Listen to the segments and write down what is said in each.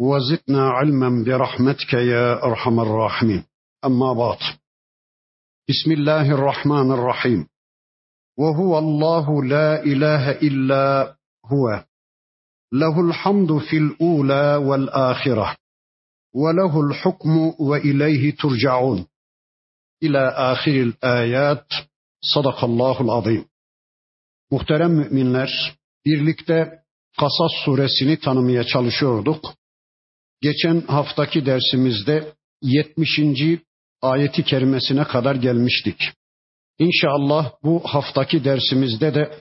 وزدنا علما برحمتك يا ارحم الراحمين اما بعد بسم الله الرحمن الرحيم وهو الله لا اله الا هو له الحمد في الاولى والاخره وله الحكم واليه ترجعون الى اخر الايات صدق الله العظيم Muhterem müminler, birlikte Kasas suresini tanımaya çalışıyorduk. Geçen haftaki dersimizde 70. ayeti kerimesine kadar gelmiştik. İnşallah bu haftaki dersimizde de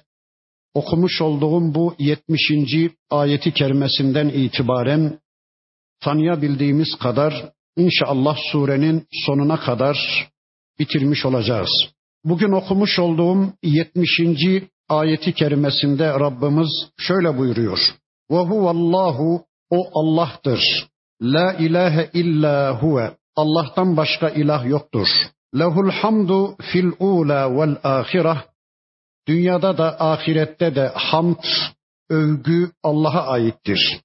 okumuş olduğum bu 70. ayeti kerimesinden itibaren tanıyabildiğimiz kadar inşallah surenin sonuna kadar bitirmiş olacağız. Bugün okumuş olduğum 70. ayeti kerimesinde Rabbimiz şöyle buyuruyor. Ve huvallahu o Allah'tır. La ilahe illa huve. Allah'tan başka ilah yoktur. Lehul hamdu fil ula vel ahireh. Dünyada da ahirette de hamd, övgü Allah'a aittir.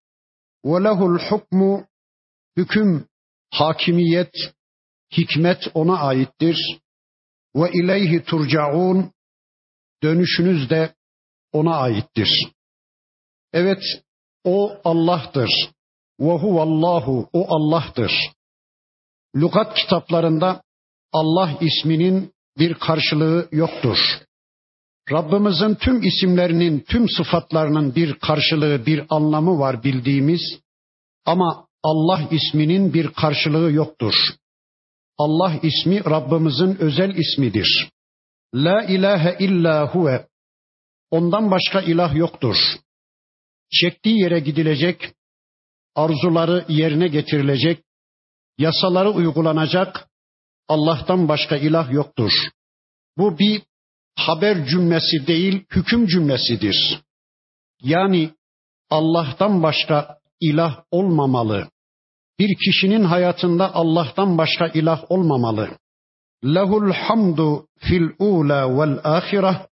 Ve lehul hukmu hüküm, hakimiyet, hikmet ona aittir. Ve ileyhi turcaun dönüşünüz de ona aittir. Evet o Allah'tır. Ve huvallahu o Allah'tır. Lugat kitaplarında Allah isminin bir karşılığı yoktur. Rabbimizin tüm isimlerinin, tüm sıfatlarının bir karşılığı, bir anlamı var bildiğimiz ama Allah isminin bir karşılığı yoktur. Allah ismi Rabbimizin özel ismidir. La ilahe illa huve. Ondan başka ilah yoktur. Çektiği yere gidilecek, arzuları yerine getirilecek, yasaları uygulanacak, Allah'tan başka ilah yoktur. Bu bir haber cümlesi değil, hüküm cümlesidir. Yani Allah'tan başka ilah olmamalı. Bir kişinin hayatında Allah'tan başka ilah olmamalı. Lehul hamdu fil ula vel ahireh.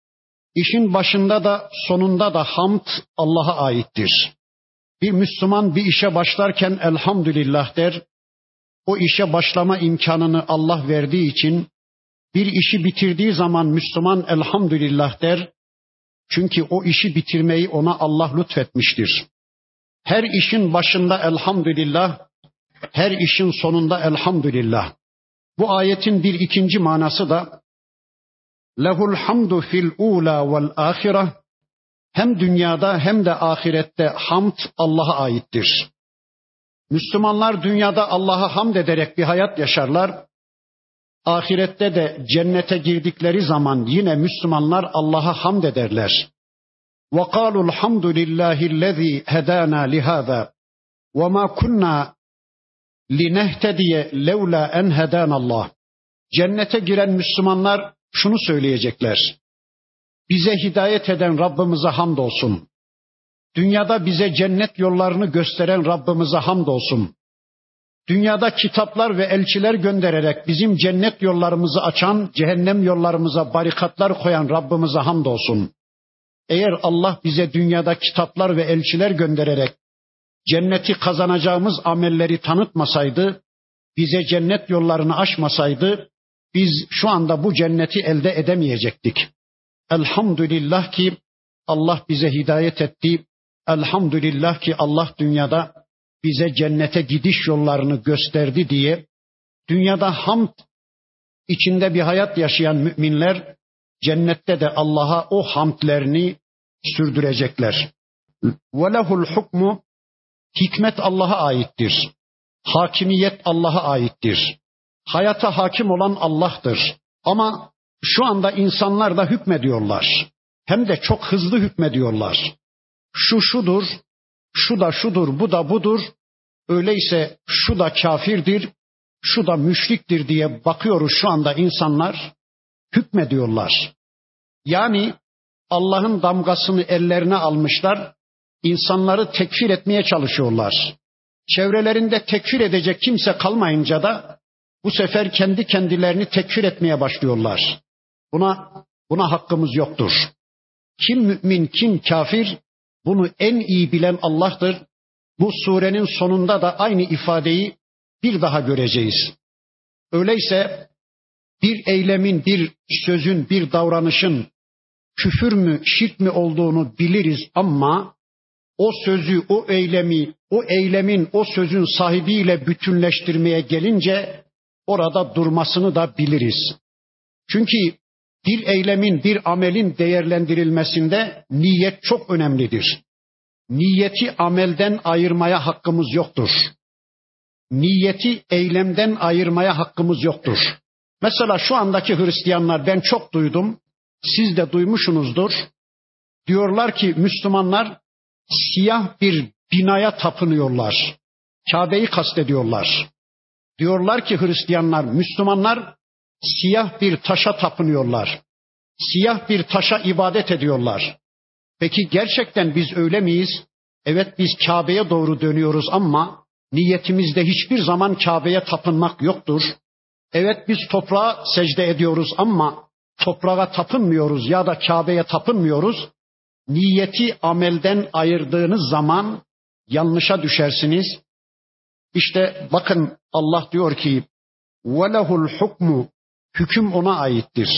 İşin başında da sonunda da hamd Allah'a aittir. Bir Müslüman bir işe başlarken elhamdülillah der. O işe başlama imkanını Allah verdiği için bir işi bitirdiği zaman Müslüman elhamdülillah der. Çünkü o işi bitirmeyi ona Allah lütfetmiştir. Her işin başında elhamdülillah, her işin sonunda elhamdülillah. Bu ayetin bir ikinci manası da lehul hamdu fil ula vel ahireh hem dünyada hem de ahirette hamd Allah'a aittir. Müslümanlar dünyada Allah'a hamd ederek bir hayat yaşarlar. Ahirette de cennete girdikleri zaman yine Müslümanlar Allah'a hamd ederler. وَقَالُوا الْحَمْدُ لِلّٰهِ الَّذ۪ي هَدَانَا لِهَذَا وَمَا كُنَّا لِنَهْتَدِيَ لَوْلَا اَنْ هَدَانَ اللّٰهِ Cennete giren Müslümanlar şunu söyleyecekler. Bize hidayet eden Rabbimize hamdolsun. Dünyada bize cennet yollarını gösteren Rabbimize hamdolsun. Dünyada kitaplar ve elçiler göndererek bizim cennet yollarımızı açan, cehennem yollarımıza barikatlar koyan Rabbimize hamdolsun. Eğer Allah bize dünyada kitaplar ve elçiler göndererek cenneti kazanacağımız amelleri tanıtmasaydı, bize cennet yollarını açmasaydı, biz şu anda bu cenneti elde edemeyecektik. Elhamdülillah ki Allah bize hidayet etti. Elhamdülillah ki Allah dünyada bize cennete gidiş yollarını gösterdi diye dünyada hamd içinde bir hayat yaşayan müminler cennette de Allah'a o hamdlerini sürdürecekler. Ve lehul hukmu hikmet Allah'a aittir. Hakimiyet Allah'a aittir. Hayata hakim olan Allah'tır. Ama şu anda insanlar da hükmediyorlar. Hem de çok hızlı hükmediyorlar. Şu şudur, şu da şudur, bu da budur. öyleyse şu da kafirdir, şu da müşriktir diye bakıyoruz şu anda insanlar hükmediyorlar. Yani Allah'ın damgasını ellerine almışlar, insanları tekfir etmeye çalışıyorlar. Çevrelerinde tekfir edecek kimse kalmayınca da bu sefer kendi kendilerini tekfir etmeye başlıyorlar. Buna buna hakkımız yoktur. Kim mümin, kim kafir bunu en iyi bilen Allah'tır. Bu surenin sonunda da aynı ifadeyi bir daha göreceğiz. Öyleyse bir eylemin, bir sözün, bir davranışın küfür mü, şirk mi olduğunu biliriz ama o sözü, o eylemi, o eylemin, o sözün sahibiyle bütünleştirmeye gelince orada durmasını da biliriz. Çünkü bir eylemin, bir amelin değerlendirilmesinde niyet çok önemlidir. Niyeti amelden ayırmaya hakkımız yoktur. Niyeti eylemden ayırmaya hakkımız yoktur. Mesela şu andaki Hristiyanlar ben çok duydum. Siz de duymuşsunuzdur. Diyorlar ki Müslümanlar siyah bir binaya tapınıyorlar. Kabe'yi kastediyorlar. Diyorlar ki Hristiyanlar, Müslümanlar siyah bir taşa tapınıyorlar. Siyah bir taşa ibadet ediyorlar. Peki gerçekten biz öyle miyiz? Evet biz Kabe'ye doğru dönüyoruz ama niyetimizde hiçbir zaman Kabe'ye tapınmak yoktur. Evet biz toprağa secde ediyoruz ama toprağa tapınmıyoruz ya da Kabe'ye tapınmıyoruz. Niyeti amelden ayırdığınız zaman yanlışa düşersiniz. İşte bakın Allah diyor ki velehul hukmu hüküm ona aittir.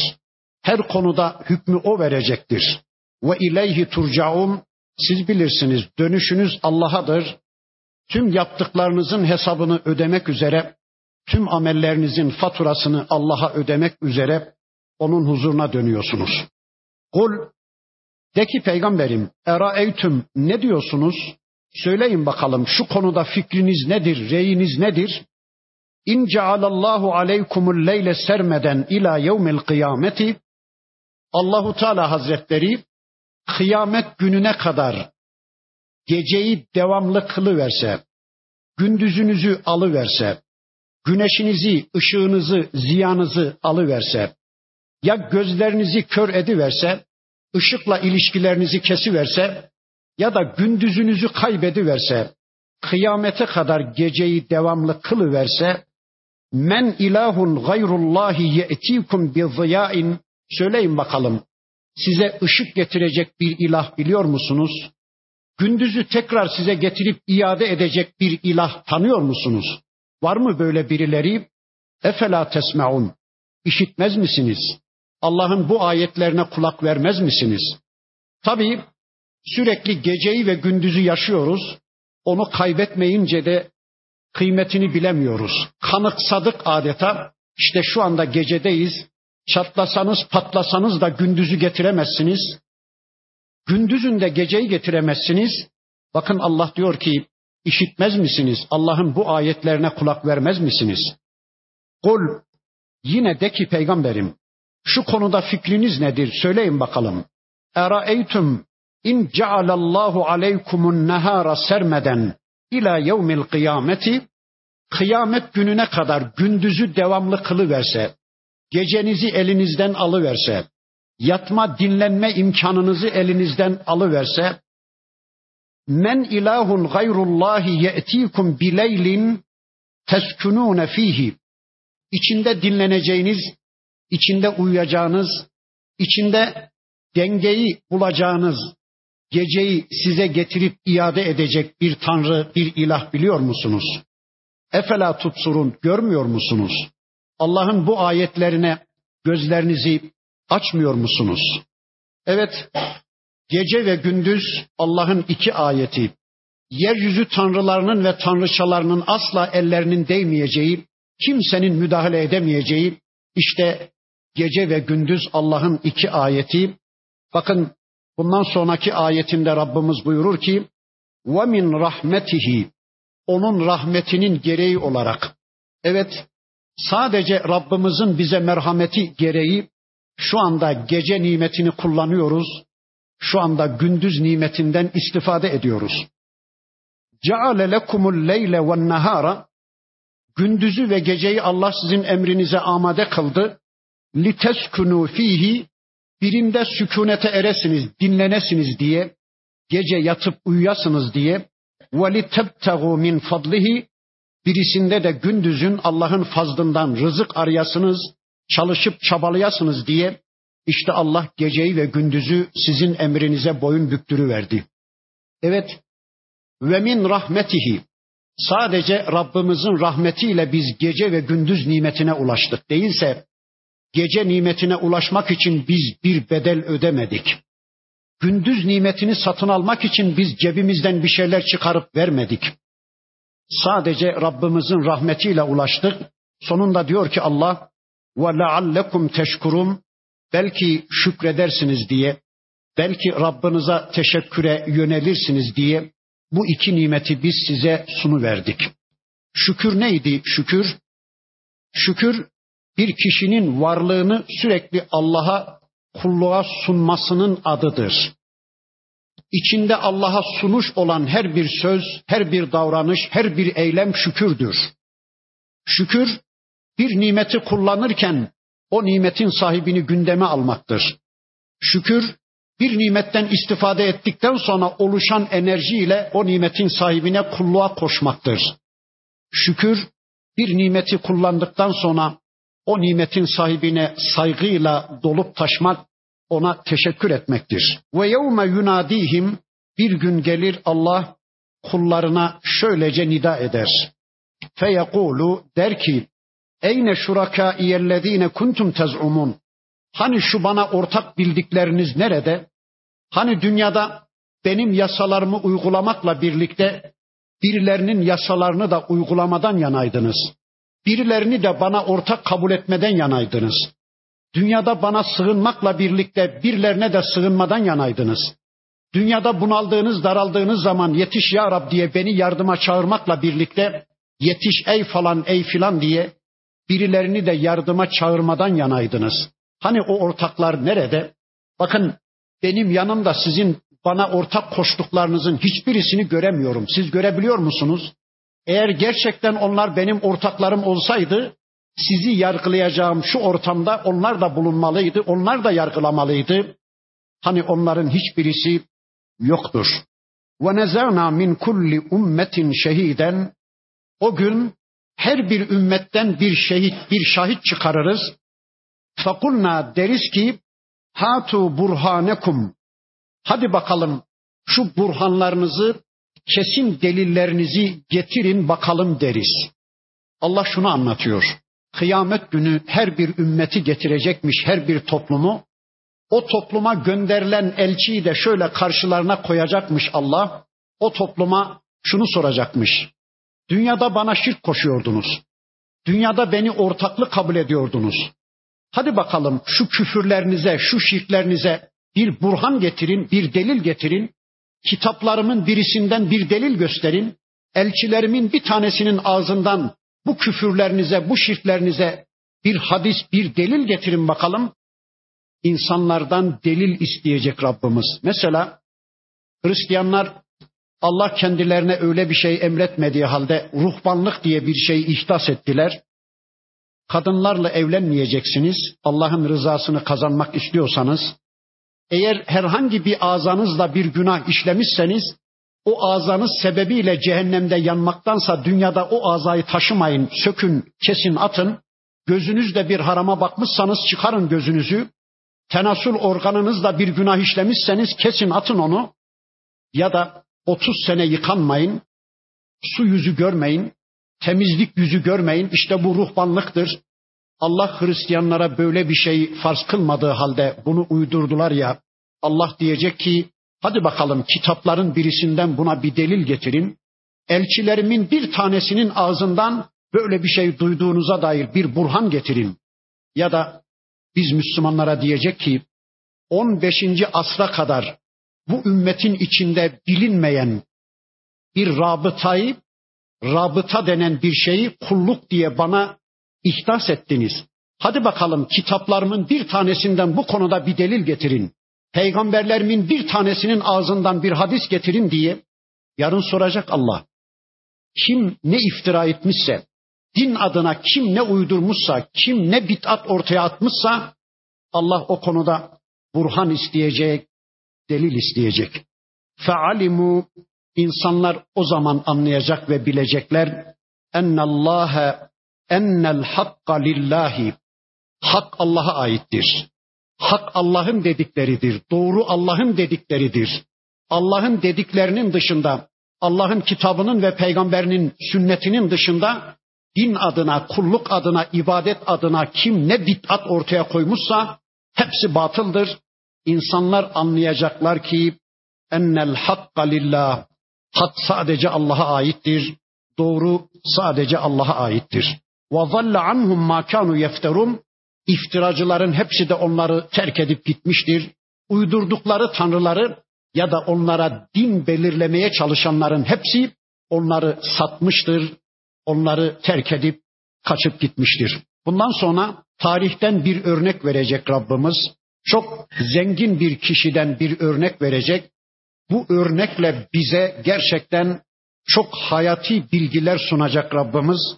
Her konuda hükmü o verecektir. Ve ileyhi turcaun siz bilirsiniz dönüşünüz Allah'adır. Tüm yaptıklarınızın hesabını ödemek üzere, tüm amellerinizin faturasını Allah'a ödemek üzere onun huzuruna dönüyorsunuz. Kul de ki peygamberim eraeytüm ne diyorsunuz? Söyleyin bakalım şu konuda fikriniz nedir, reyiniz nedir? İn cealallahu aleykumul leyle sermeden ila yevmil kıyameti Allahu Teala Hazretleri kıyamet gününe kadar geceyi devamlı kılıverse, gündüzünüzü alıverse, güneşinizi, ışığınızı, ziyanızı alıverse, ya gözlerinizi kör ediverse, ışıkla ilişkilerinizi kesiverse ya da gündüzünüzü kaybediverse, kıyamete kadar geceyi devamlı kılıverse, men ilahun gayrullahi ye'tikum bi ziyain söyleyin bakalım. Size ışık getirecek bir ilah biliyor musunuz? Gündüzü tekrar size getirip iade edecek bir ilah tanıyor musunuz? Var mı böyle birileri? Efela tesmeun. İşitmez misiniz? Allah'ın bu ayetlerine kulak vermez misiniz? Tabii sürekli geceyi ve gündüzü yaşıyoruz. Onu kaybetmeyince de kıymetini bilemiyoruz. Kanıksadık adeta. İşte şu anda gecedeyiz. Çatlasanız patlasanız da gündüzü getiremezsiniz. Gündüzün de geceyi getiremezsiniz. Bakın Allah diyor ki işitmez misiniz? Allah'ın bu ayetlerine kulak vermez misiniz? Kul yine de ki peygamberim şu konuda fikriniz nedir? Söyleyin bakalım. Eraeytum in cealallahu aleykumun nehara sermeden ila yevmil kıyameti kıyamet gününe kadar gündüzü devamlı kılıverse, gecenizi elinizden alıverse, yatma dinlenme imkanınızı elinizden alıverse, men ilahun gayrullahi ye'tikum bileylin teskunune fihi içinde dinleneceğiniz, içinde uyuyacağınız, içinde dengeyi bulacağınız, geceyi size getirip iade edecek bir tanrı, bir ilah biliyor musunuz? Efela tutsurun görmüyor musunuz? Allah'ın bu ayetlerine gözlerinizi açmıyor musunuz? Evet, gece ve gündüz Allah'ın iki ayeti. Yeryüzü tanrılarının ve tanrıçalarının asla ellerinin değmeyeceği, kimsenin müdahale edemeyeceği, işte gece ve gündüz Allah'ın iki ayeti. Bakın Bundan sonraki ayetinde Rabbimiz buyurur ki ve min rahmetihi onun rahmetinin gereği olarak. Evet sadece Rabbimizin bize merhameti gereği şu anda gece nimetini kullanıyoruz. Şu anda gündüz nimetinden istifade ediyoruz. Ceale lekumul leyle ve nehara gündüzü ve geceyi Allah sizin emrinize amade kıldı. Liteskunu fihi birinde sükunete eresiniz, dinlenesiniz diye, gece yatıp uyuyasınız diye litebtegu min fadlihi birisinde de gündüzün Allah'ın fazlından rızık arayasınız, çalışıp çabalayasınız diye işte Allah geceyi ve gündüzü sizin emrinize boyun büktürüverdi. Evet, ve min rahmetihi sadece Rabbimizin rahmetiyle biz gece ve gündüz nimetine ulaştık. Değilse gece nimetine ulaşmak için biz bir bedel ödemedik. Gündüz nimetini satın almak için biz cebimizden bir şeyler çıkarıp vermedik. Sadece Rabbimizin rahmetiyle ulaştık. Sonunda diyor ki Allah ve leallekum teşkurum belki şükredersiniz diye, belki Rabbinize teşekküre yönelirsiniz diye bu iki nimeti biz size sunu verdik. Şükür neydi? Şükür şükür bir kişinin varlığını sürekli Allah'a kulluğa sunmasının adıdır. İçinde Allah'a sunuş olan her bir söz, her bir davranış, her bir eylem şükürdür. Şükür bir nimeti kullanırken o nimetin sahibini gündeme almaktır. Şükür bir nimetten istifade ettikten sonra oluşan enerjiyle o nimetin sahibine kulluğa koşmaktır. Şükür bir nimeti kullandıktan sonra o nimetin sahibine saygıyla dolup taşmak, ona teşekkür etmektir. Ve yevme yunadihim bir gün gelir Allah kullarına şöylece nida eder. Feyekulu der ki Eyne şurakâiyellezîne kuntum tez'umun. Hani şu bana ortak bildikleriniz nerede? Hani dünyada benim yasalarımı uygulamakla birlikte birilerinin yasalarını da uygulamadan yanaydınız. Birilerini de bana ortak kabul etmeden yanaydınız. Dünyada bana sığınmakla birlikte birilerine de sığınmadan yanaydınız. Dünyada bunaldığınız, daraldığınız zaman yetiş ya Rab diye beni yardıma çağırmakla birlikte yetiş ey falan ey filan diye birilerini de yardıma çağırmadan yanaydınız. Hani o ortaklar nerede? Bakın benim yanımda sizin bana ortak koştuklarınızın hiçbirisini göremiyorum. Siz görebiliyor musunuz? Eğer gerçekten onlar benim ortaklarım olsaydı sizi yargılayacağım şu ortamda onlar da bulunmalıydı, onlar da yargılamalıydı. Hani onların hiçbirisi yoktur. Ve nezana min kulli ummetin şehiden o gün her bir ümmetten bir şehit, bir şahit çıkarırız. Fakulna deriz ki hatu burhanekum. Hadi bakalım şu burhanlarınızı, kesin delillerinizi getirin bakalım deriz. Allah şunu anlatıyor. Kıyamet günü her bir ümmeti getirecekmiş her bir toplumu. O topluma gönderilen elçiyi de şöyle karşılarına koyacakmış Allah. O topluma şunu soracakmış. Dünyada bana şirk koşuyordunuz. Dünyada beni ortaklı kabul ediyordunuz. Hadi bakalım şu küfürlerinize, şu şirklerinize bir burhan getirin, bir delil getirin. Kitaplarımın birisinden bir delil gösterin. Elçilerimin bir tanesinin ağzından bu küfürlerinize, bu şirklerinize bir hadis, bir delil getirin bakalım. İnsanlardan delil isteyecek Rabbimiz. Mesela Hristiyanlar Allah kendilerine öyle bir şey emretmediği halde ruhbanlık diye bir şey ihdas ettiler. Kadınlarla evlenmeyeceksiniz. Allah'ın rızasını kazanmak istiyorsanız, eğer herhangi bir azanızla bir günah işlemişseniz, o azanız sebebiyle cehennemde yanmaktansa dünyada o azayı taşımayın, sökün, kesin, atın. Gözünüzde bir harama bakmışsanız çıkarın gözünüzü. Tenasül organınızla bir günah işlemişseniz kesin atın onu. Ya da 30 sene yıkanmayın, su yüzü görmeyin, temizlik yüzü görmeyin. İşte bu ruhbanlıktır. Allah Hristiyanlara böyle bir şey farz kılmadığı halde bunu uydurdular ya. Allah diyecek ki hadi bakalım kitapların birisinden buna bir delil getirin. Elçilerimin bir tanesinin ağzından böyle bir şey duyduğunuza dair bir burhan getirin. Ya da biz Müslümanlara diyecek ki 15. asra kadar bu ümmetin içinde bilinmeyen bir rabıtayı, rabıta denen bir şeyi kulluk diye bana ihdas ettiniz. Hadi bakalım kitaplarımın bir tanesinden bu konuda bir delil getirin. Peygamberlerimin bir tanesinin ağzından bir hadis getirin diye yarın soracak Allah. kim ne iftira etmişse, din adına kim ne uydurmuşsa, kim ne bitat ortaya atmışsa Allah o konuda burhan isteyecek, delil isteyecek. Fealimu insanlar o zaman anlayacak ve bilecekler ennallâhe ennel hakka lillahi hak Allah'a aittir. Hak Allah'ın dedikleridir. Doğru Allah'ın dedikleridir. Allah'ın dediklerinin dışında, Allah'ın kitabının ve peygamberinin sünnetinin dışında din adına, kulluk adına, ibadet adına kim ne bid'at ortaya koymuşsa hepsi batıldır. İnsanlar anlayacaklar ki ennel hakka lillah. Hak sadece Allah'a aittir. Doğru sadece Allah'a aittir. Zalle anhum ma kanu yefterun. İftiracıların hepsi de onları terk edip gitmiştir. Uydurdukları tanrıları ya da onlara din belirlemeye çalışanların hepsi onları satmıştır. Onları terk edip kaçıp gitmiştir. Bundan sonra tarihten bir örnek verecek Rabbimiz. Çok zengin bir kişiden bir örnek verecek. Bu örnekle bize gerçekten çok hayati bilgiler sunacak Rabbimiz.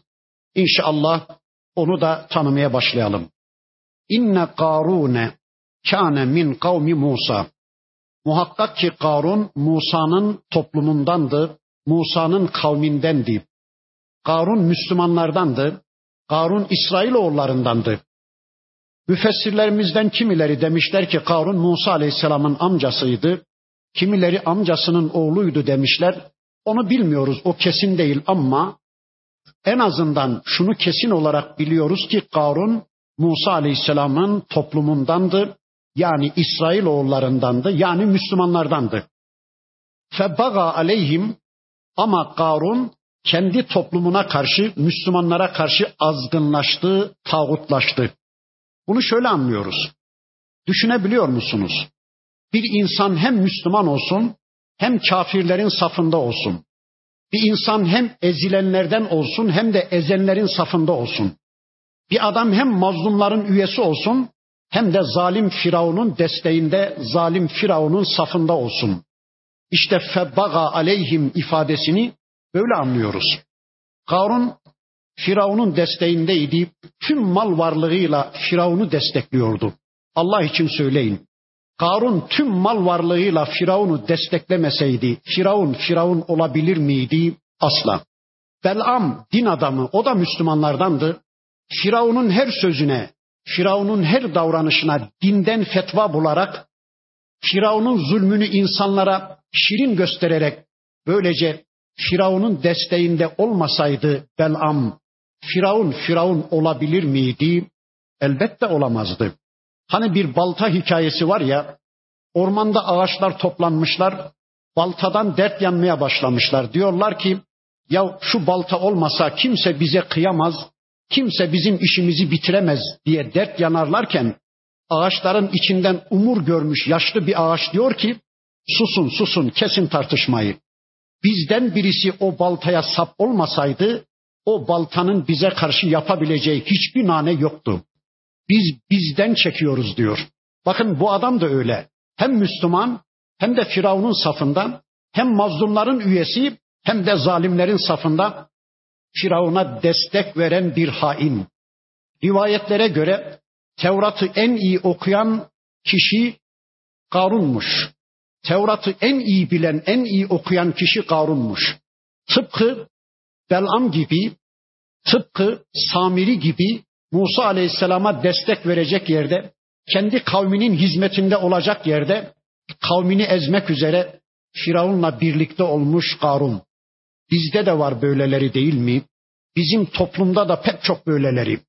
İnşallah onu da tanımaya başlayalım. İnne Karune kâne min kavmi Musa. Muhakkak ki Karun Musa'nın toplumundandı, Musa'nın kavmindendi. Karun Müslümanlardandı, Karun İsrailoğullarındandı. Müfessirlerimizden kimileri demişler ki Karun Musa Aleyhisselam'ın amcasıydı. Kimileri amcasının oğluydu demişler. Onu bilmiyoruz, o kesin değil ama en azından şunu kesin olarak biliyoruz ki Karun Musa Aleyhisselam'ın toplumundandı. Yani İsrail oğullarındandı. Yani Müslümanlardandı. Febaga aleyhim ama Karun kendi toplumuna karşı, Müslümanlara karşı azgınlaştı, tağutlaştı. Bunu şöyle anlıyoruz. Düşünebiliyor musunuz? Bir insan hem Müslüman olsun, hem kafirlerin safında olsun. Bir insan hem ezilenlerden olsun, hem de ezenlerin safında olsun. Bir adam hem mazlumların üyesi olsun, hem de zalim Firavun'un desteğinde, zalim Firavun'un safında olsun. İşte febbaga aleyhim ifadesini böyle anlıyoruz. Karun Firavun'un desteğindeydi. Tüm mal varlığıyla Firavun'u destekliyordu. Allah için söyleyin. Karun tüm mal varlığıyla Firavun'u desteklemeseydi Firavun Firavun olabilir miydi? Asla. Belam din adamı o da Müslümanlardandı. Firavun'un her sözüne, Firavun'un her davranışına dinden fetva bularak Firavun'un zulmünü insanlara şirin göstererek böylece Firavun'un desteğinde olmasaydı Belam, Firavun Firavun olabilir miydi? Elbette olamazdı. Hani bir balta hikayesi var ya, ormanda ağaçlar toplanmışlar, baltadan dert yanmaya başlamışlar. Diyorlar ki, ya şu balta olmasa kimse bize kıyamaz, kimse bizim işimizi bitiremez diye dert yanarlarken, ağaçların içinden umur görmüş yaşlı bir ağaç diyor ki, susun susun kesin tartışmayı. Bizden birisi o baltaya sap olmasaydı, o baltanın bize karşı yapabileceği hiçbir nane yoktu. Biz bizden çekiyoruz diyor. Bakın bu adam da öyle. Hem Müslüman hem de Firavun'un safından hem mazlumların üyesi hem de zalimlerin safında Firavun'a destek veren bir hain. Rivayetlere göre Tevrat'ı en iyi okuyan kişi Karun'muş. Tevrat'ı en iyi bilen, en iyi okuyan kişi Karun'muş. Tıpkı Belam gibi, tıpkı Samiri gibi Musa Aleyhisselam'a destek verecek yerde, kendi kavminin hizmetinde olacak yerde, kavmini ezmek üzere Firavun'la birlikte olmuş Karun. Bizde de var böyleleri değil mi? Bizim toplumda da pek çok böyleleri.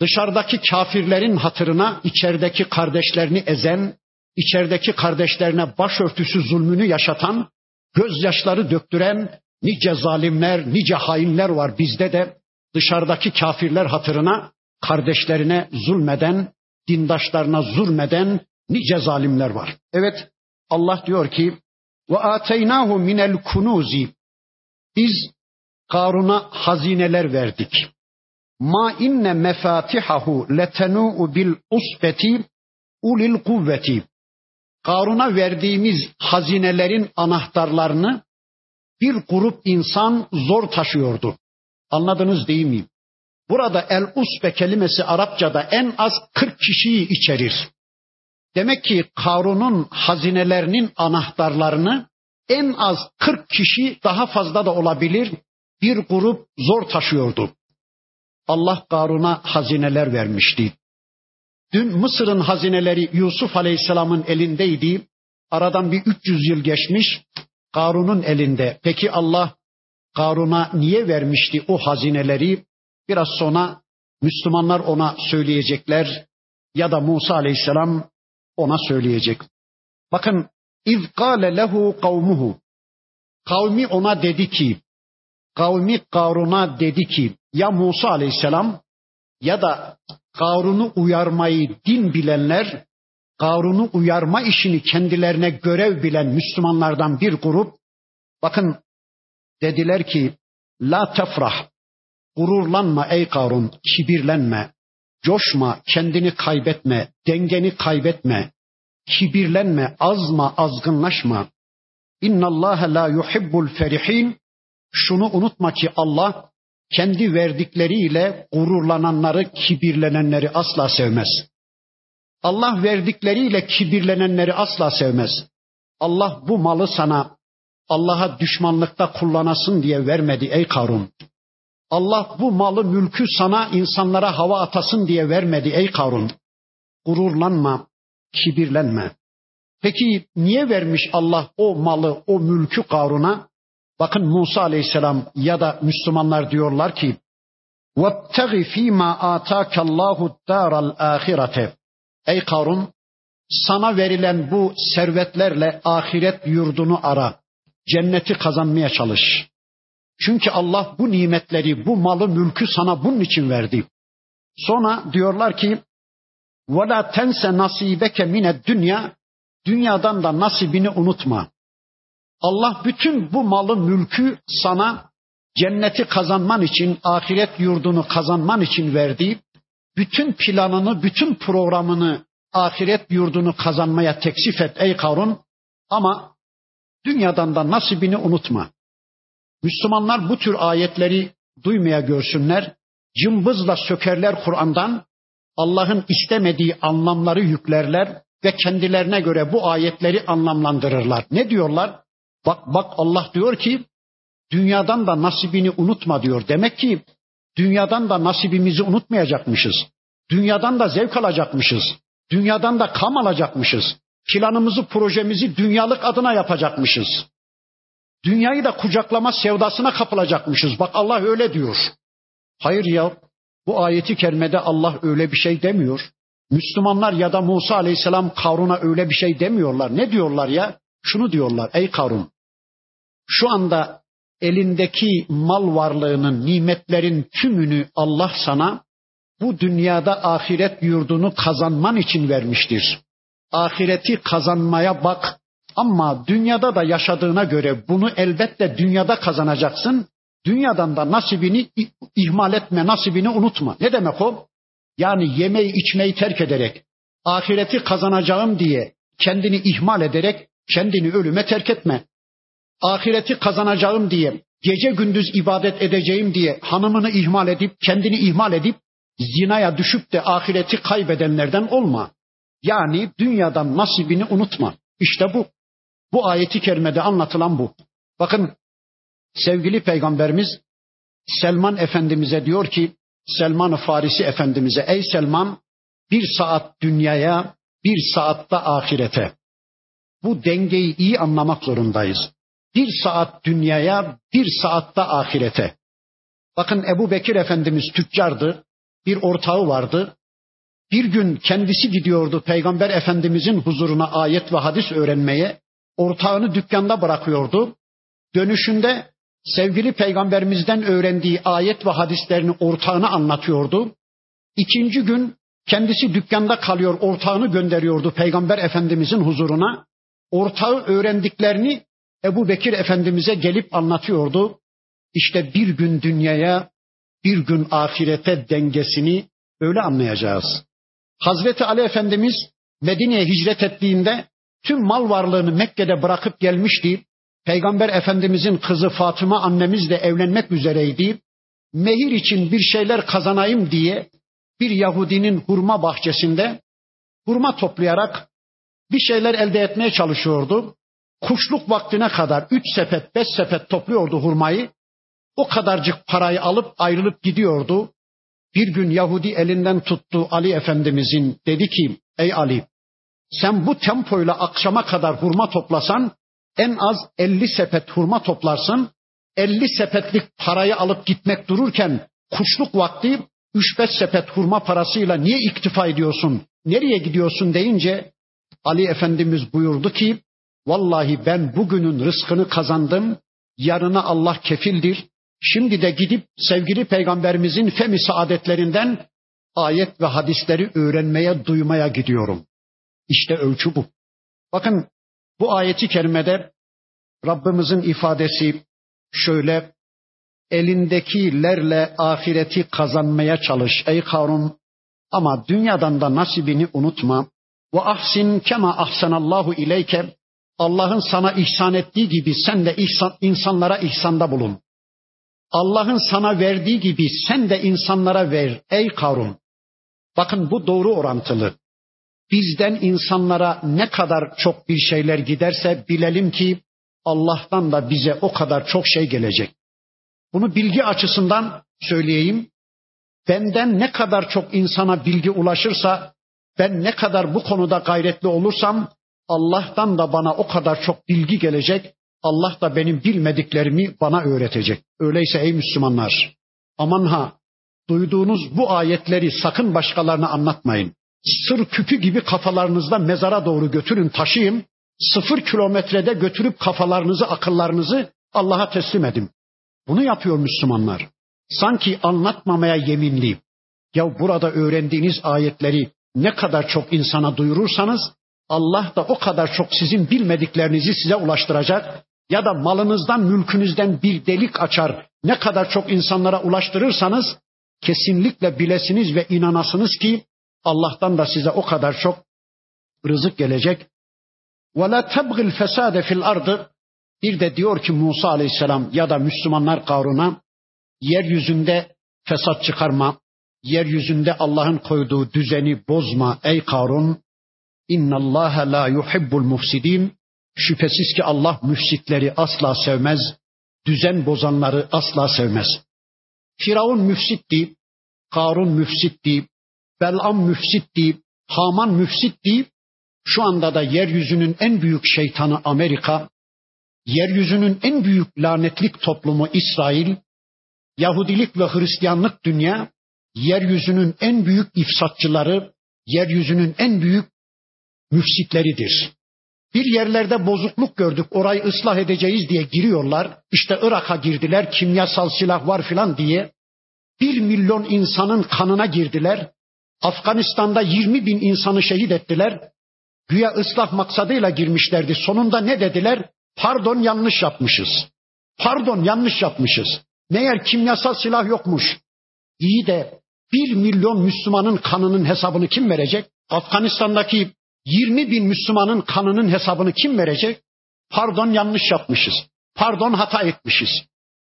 Dışarıdaki kafirlerin hatırına içerideki kardeşlerini ezen, içerideki kardeşlerine başörtüsü zulmünü yaşatan, gözyaşları döktüren nice zalimler, nice hainler var bizde de dışarıdaki kafirler hatırına kardeşlerine zulmeden, dindaşlarına zulmeden nice zalimler var. Evet Allah diyor ki ve ateynahu minel kunuzi biz Karun'a hazineler verdik. Ma inne mefatihahu letenu bil usbeti ulil kuvveti. Karun'a verdiğimiz hazinelerin anahtarlarını bir grup insan zor taşıyordu. Anladınız değil mi? Burada el usbe kelimesi Arapçada en az 40 kişiyi içerir. Demek ki Karun'un hazinelerinin anahtarlarını en az 40 kişi daha fazla da olabilir bir grup zor taşıyordu. Allah Karun'a hazineler vermişti. Dün Mısır'ın hazineleri Yusuf Aleyhisselam'ın elindeydi. Aradan bir 300 yıl geçmiş. Karun'un elinde. Peki Allah Karun'a niye vermişti o hazineleri? Biraz sonra Müslümanlar ona söyleyecekler ya da Musa Aleyhisselam ona söyleyecek. Bakın İz kâle lehu kavmuhu. Kavmi ona dedi ki, kavmi Karun'a dedi ki, ya Musa aleyhisselam ya da Karun'u uyarmayı din bilenler, Karun'u uyarma işini kendilerine görev bilen Müslümanlardan bir grup, bakın dediler ki, la tefrah, gururlanma ey Karun, kibirlenme, coşma, kendini kaybetme, dengeni kaybetme, kibirlenme, azma, azgınlaşma. İnna Allah la yuhibbul ferihin. Şunu unutma ki Allah kendi verdikleriyle gururlananları, kibirlenenleri asla sevmez. Allah verdikleriyle kibirlenenleri asla sevmez. Allah bu malı sana Allah'a düşmanlıkta kullanasın diye vermedi ey Karun. Allah bu malı mülkü sana insanlara hava atasın diye vermedi ey Karun. Gururlanma, kibirlenme. Peki niye vermiş Allah o malı, o mülkü Karun'a? Bakın Musa aleyhisselam ya da Müslümanlar diyorlar ki وَابْتَغِ ف۪ي مَا آتَاكَ اللّٰهُ الدَّارَ الْآخِرَةِ Ey Karun sana verilen bu servetlerle ahiret yurdunu ara. Cenneti kazanmaya çalış. Çünkü Allah bu nimetleri, bu malı, mülkü sana bunun için verdi. Sonra diyorlar ki وَلَا تَنْسَ نَصِيبَكَ مِنَ dünya Dünyadan da nasibini unutma. Allah bütün bu malı, mülkü sana cenneti kazanman için, ahiret yurdunu kazanman için verdi. Bütün planını, bütün programını ahiret yurdunu kazanmaya teksif et ey Karun. Ama dünyadan da nasibini unutma. Müslümanlar bu tür ayetleri duymaya görsünler. Cımbızla sökerler Kur'an'dan. Allah'ın istemediği anlamları yüklerler ve kendilerine göre bu ayetleri anlamlandırırlar. Ne diyorlar? Bak bak Allah diyor ki dünyadan da nasibini unutma diyor. Demek ki dünyadan da nasibimizi unutmayacakmışız. Dünyadan da zevk alacakmışız. Dünyadan da kam alacakmışız. Planımızı, projemizi dünyalık adına yapacakmışız. Dünyayı da kucaklama sevdasına kapılacakmışız. Bak Allah öyle diyor. Hayır ya bu ayeti kerimede Allah öyle bir şey demiyor. Müslümanlar ya da Musa aleyhisselam Karun'a öyle bir şey demiyorlar. Ne diyorlar ya? Şunu diyorlar ey Karun. Şu anda elindeki mal varlığının, nimetlerin tümünü Allah sana bu dünyada ahiret yurdunu kazanman için vermiştir. Ahireti kazanmaya bak ama dünyada da yaşadığına göre bunu elbette dünyada kazanacaksın. Dünyadan da nasibini ihmal etme, nasibini unutma. Ne demek o? Yani yemeği içmeyi terk ederek, ahireti kazanacağım diye kendini ihmal ederek kendini ölüme terk etme. Ahireti kazanacağım diye, gece gündüz ibadet edeceğim diye hanımını ihmal edip, kendini ihmal edip zinaya düşüp de ahireti kaybedenlerden olma. Yani dünyadan nasibini unutma. İşte bu. Bu ayeti kerimede anlatılan bu. Bakın sevgili peygamberimiz Selman Efendimiz'e diyor ki Selman-ı Farisi Efendimiz'e ey Selman bir saat dünyaya bir saatte ahirete. Bu dengeyi iyi anlamak zorundayız. Bir saat dünyaya bir saatte ahirete. Bakın Ebu Bekir Efendimiz tüccardı. Bir ortağı vardı. Bir gün kendisi gidiyordu Peygamber Efendimizin huzuruna ayet ve hadis öğrenmeye. Ortağını dükkanda bırakıyordu. Dönüşünde sevgili peygamberimizden öğrendiği ayet ve hadislerini ortağına anlatıyordu. İkinci gün kendisi dükkanda kalıyor, ortağını gönderiyordu peygamber efendimizin huzuruna. Ortağı öğrendiklerini Ebu Bekir Efendimiz'e gelip anlatıyordu. İşte bir gün dünyaya, bir gün ahirete dengesini öyle anlayacağız. Hazreti Ali Efendimiz Medine'ye hicret ettiğinde tüm mal varlığını Mekke'de bırakıp gelmişti. Peygamber Efendimizin kızı Fatıma annemiz de evlenmek üzereydi. Mehir için bir şeyler kazanayım diye bir Yahudinin hurma bahçesinde hurma toplayarak bir şeyler elde etmeye çalışıyordu. Kuşluk vaktine kadar üç sepet, beş sepet topluyordu hurmayı. O kadarcık parayı alıp ayrılıp gidiyordu. Bir gün Yahudi elinden tuttu Ali Efendimizin dedi ki ey Ali sen bu tempoyla akşama kadar hurma toplasan en az 50 sepet hurma toplarsın. 50 sepetlik parayı alıp gitmek dururken kuşluk vakti 3-5 sepet hurma parasıyla niye iktifa ediyorsun? Nereye gidiyorsun deyince Ali Efendimiz buyurdu ki vallahi ben bugünün rızkını kazandım. Yarına Allah kefildir. Şimdi de gidip sevgili peygamberimizin femi saadetlerinden ayet ve hadisleri öğrenmeye, duymaya gidiyorum. İşte ölçü bu. Bakın bu ayeti kerimede Rabbimizin ifadesi şöyle elindekilerle ahireti kazanmaya çalış ey Karun ama dünyadan da nasibini unutma. Ve ahsin kema ahsanallahu ileyke Allah'ın sana ihsan ettiği gibi sen de ihsan, insanlara ihsanda bulun. Allah'ın sana verdiği gibi sen de insanlara ver ey Karun. Bakın bu doğru orantılı. Bizden insanlara ne kadar çok bir şeyler giderse bilelim ki Allah'tan da bize o kadar çok şey gelecek. Bunu bilgi açısından söyleyeyim. Benden ne kadar çok insana bilgi ulaşırsa, ben ne kadar bu konuda gayretli olursam Allah'tan da bana o kadar çok bilgi gelecek. Allah da benim bilmediklerimi bana öğretecek. Öyleyse ey Müslümanlar, aman ha, duyduğunuz bu ayetleri sakın başkalarına anlatmayın. Sır küpü gibi kafalarınızda mezara doğru götürün, taşıyın. Sıfır kilometrede götürüp kafalarınızı, akıllarınızı Allah'a teslim edin. Bunu yapıyor Müslümanlar. Sanki anlatmamaya yeminli. Ya burada öğrendiğiniz ayetleri ne kadar çok insana duyurursanız Allah da o kadar çok sizin bilmediklerinizi size ulaştıracak ya da malınızdan, mülkünüzden bir delik açar. Ne kadar çok insanlara ulaştırırsanız kesinlikle bilesiniz ve inanasınız ki Allah'tan da size o kadar çok rızık gelecek. وَلَا تَبْغِ الْفَسَادَ fil ardı Bir de diyor ki Musa aleyhisselam ya da Müslümanlar Karun'a yeryüzünde fesat çıkarma, yeryüzünde Allah'ın koyduğu düzeni bozma ey Karun. İnna Allah la yuhibbul mufsidin. Şüphesiz ki Allah müfsitleri asla sevmez, düzen bozanları asla sevmez. Firavun müfsitti, Karun müfsitti, Belam müfsitti, Haman müfsitti. Şu anda da yeryüzünün en büyük şeytanı Amerika, yeryüzünün en büyük lanetlik toplumu İsrail, Yahudilik ve Hristiyanlık dünya, yeryüzünün en büyük ifsatçıları, yeryüzünün en büyük müfsitleridir. Bir yerlerde bozukluk gördük, orayı ıslah edeceğiz diye giriyorlar. İşte Irak'a girdiler, kimyasal silah var filan diye. Bir milyon insanın kanına girdiler. Afganistan'da 20 bin insanı şehit ettiler. Güya ıslah maksadıyla girmişlerdi. Sonunda ne dediler? Pardon yanlış yapmışız. Pardon yanlış yapmışız. Meğer kimyasal silah yokmuş. İyi de bir milyon Müslümanın kanının hesabını kim verecek? Afganistan'daki 20 bin Müslümanın kanının hesabını kim verecek? Pardon yanlış yapmışız. Pardon hata etmişiz.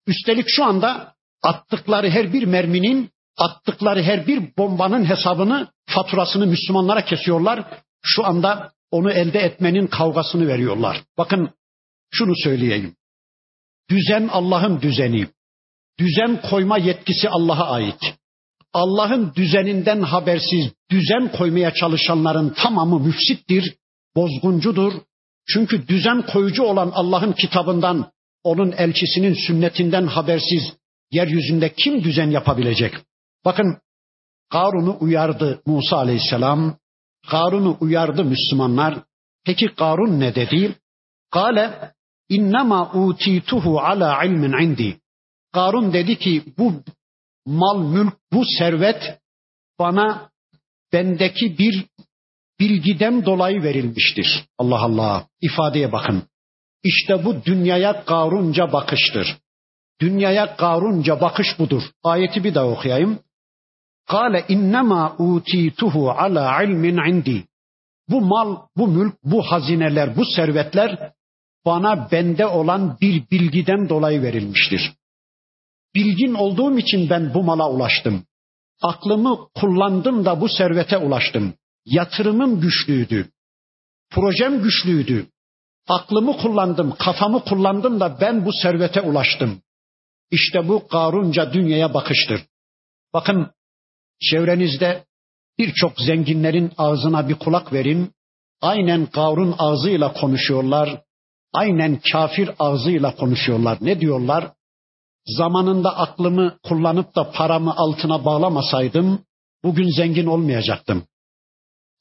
Üstelik şu anda attıkları her bir merminin, attıkları her bir bombanın hesabını, faturasını Müslümanlara kesiyorlar. Şu anda onu elde etmenin kavgasını veriyorlar. Bakın şunu söyleyeyim. Düzen Allah'ın düzeni. Düzen koyma yetkisi Allah'a ait. Allah'ın düzeninden habersiz düzen koymaya çalışanların tamamı müfsittir, bozguncudur. Çünkü düzen koyucu olan Allah'ın kitabından, onun elçisinin sünnetinden habersiz yeryüzünde kim düzen yapabilecek? Bakın Karun'u uyardı Musa aleyhisselam. Karun'u uyardı Müslümanlar. Peki Karun ne dedi? Kale innema utituhu ala ilmin indi. Karun dedi ki bu mal, mülk, bu servet bana bendeki bir bilgiden dolayı verilmiştir. Allah Allah. ifadeye bakın. İşte bu dünyaya Karunca bakıştır. Dünyaya Karunca bakış budur. Ayeti bir daha okuyayım. Kale innema utituhu ala ilmin indi. Bu mal, bu mülk, bu hazineler, bu servetler bana bende olan bir bilgiden dolayı verilmiştir. Bilgin olduğum için ben bu mala ulaştım. Aklımı kullandım da bu servete ulaştım. Yatırımım güçlüydü. Projem güçlüydü. Aklımı kullandım, kafamı kullandım da ben bu servete ulaştım. İşte bu Karunca dünyaya bakıştır. Bakın çevrenizde birçok zenginlerin ağzına bir kulak verin. Aynen Karun ağzıyla konuşuyorlar. Aynen kafir ağzıyla konuşuyorlar. Ne diyorlar? Zamanında aklımı kullanıp da paramı altına bağlamasaydım bugün zengin olmayacaktım.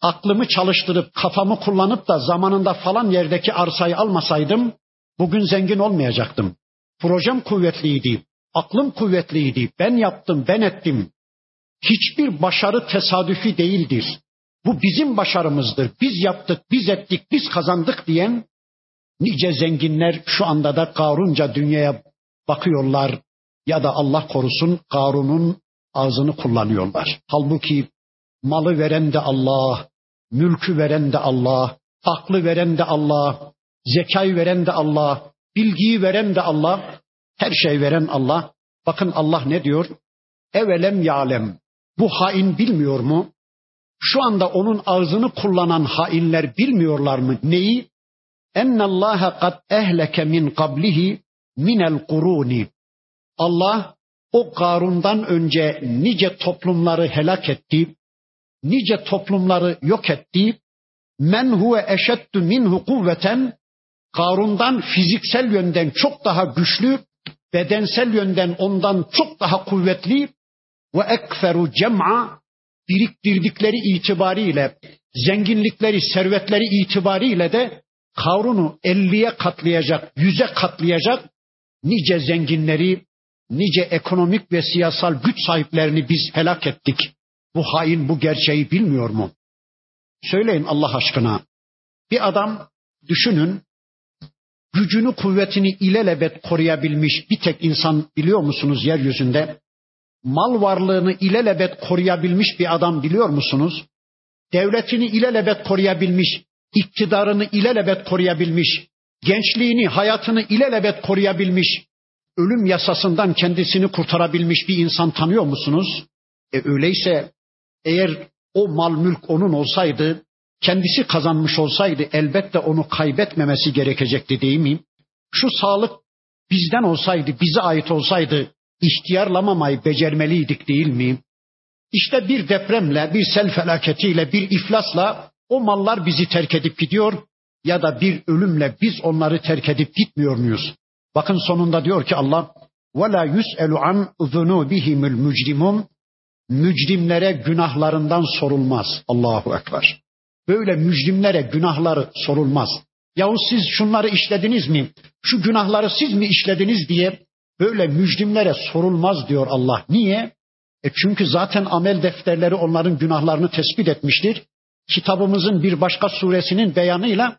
Aklımı çalıştırıp kafamı kullanıp da zamanında falan yerdeki arsayı almasaydım bugün zengin olmayacaktım. Projem kuvvetliydi, aklım kuvvetliydi, ben yaptım, ben ettim. Hiçbir başarı tesadüfi değildir. Bu bizim başarımızdır. Biz yaptık, biz ettik, biz kazandık diyen nice zenginler şu anda da Karunca dünyaya bakıyorlar ya da Allah korusun Karun'un ağzını kullanıyorlar. Halbuki malı veren de Allah, mülkü veren de Allah, aklı veren de Allah, zekayı veren de Allah, bilgiyi veren de Allah, her şey veren Allah. Bakın Allah ne diyor? Evelem yalem. Bu hain bilmiyor mu? Şu anda onun ağzını kullanan hainler bilmiyorlar mı? Neyi? Ennallâhe kad ehleke min qablihi minel kuruni. Allah o Karun'dan önce nice toplumları helak etti, nice toplumları yok etti. Men huve eşeddu minhu kuvveten Karun'dan fiziksel yönden çok daha güçlü, bedensel yönden ondan çok daha kuvvetli ve ekferu cem'a biriktirdikleri itibariyle, zenginlikleri, servetleri itibariyle de Karun'u elliye katlayacak, yüze katlayacak nice zenginleri, nice ekonomik ve siyasal güç sahiplerini biz helak ettik. Bu hain bu gerçeği bilmiyor mu? Söyleyin Allah aşkına. Bir adam düşünün gücünü kuvvetini ilelebet koruyabilmiş bir tek insan biliyor musunuz yeryüzünde? Mal varlığını ilelebet koruyabilmiş bir adam biliyor musunuz? Devletini ilelebet koruyabilmiş, iktidarını ilelebet koruyabilmiş, gençliğini, hayatını ilelebet koruyabilmiş, ölüm yasasından kendisini kurtarabilmiş bir insan tanıyor musunuz? E öyleyse eğer o mal mülk onun olsaydı, kendisi kazanmış olsaydı elbette onu kaybetmemesi gerekecekti değil mi? Şu sağlık bizden olsaydı, bize ait olsaydı ihtiyarlamamayı becermeliydik değil mi? İşte bir depremle, bir sel felaketiyle, bir iflasla o mallar bizi terk edip gidiyor ya da bir ölümle biz onları terk edip gitmiyor muyuz? Bakın sonunda diyor ki Allah وَلَا يُسْأَلُ عَنْ ذُنُوبِهِمُ الْمُجْرِمُونَ Mücrimlere günahlarından sorulmaz. Allahu Ekber. Böyle mücrimlere günahları sorulmaz. Yahu siz şunları işlediniz mi? Şu günahları siz mi işlediniz diye böyle mücrimlere sorulmaz diyor Allah. Niye? E çünkü zaten amel defterleri onların günahlarını tespit etmiştir. Kitabımızın bir başka suresinin beyanıyla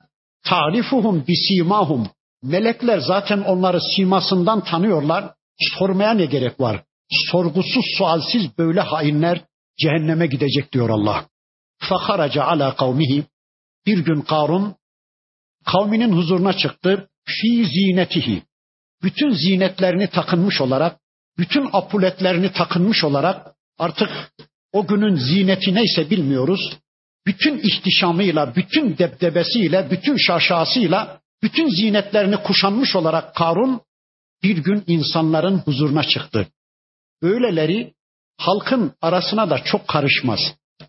tarifuhum bisimahum. Melekler zaten onları simasından tanıyorlar. Sormaya ne gerek var? Sorgusuz sualsiz böyle hainler cehenneme gidecek diyor Allah. Fakaraca ala kavmihi. Bir gün Karun kavminin huzuruna çıktı. Fi zinetihi. Bütün zinetlerini takınmış olarak, bütün apuletlerini takınmış olarak artık o günün zineti neyse bilmiyoruz. Bütün ihtişamıyla, bütün debdebesiyle, bütün şaşasıyla, bütün zinetlerini kuşanmış olarak Karun bir gün insanların huzuruna çıktı. Böyleleri halkın arasına da çok karışmaz.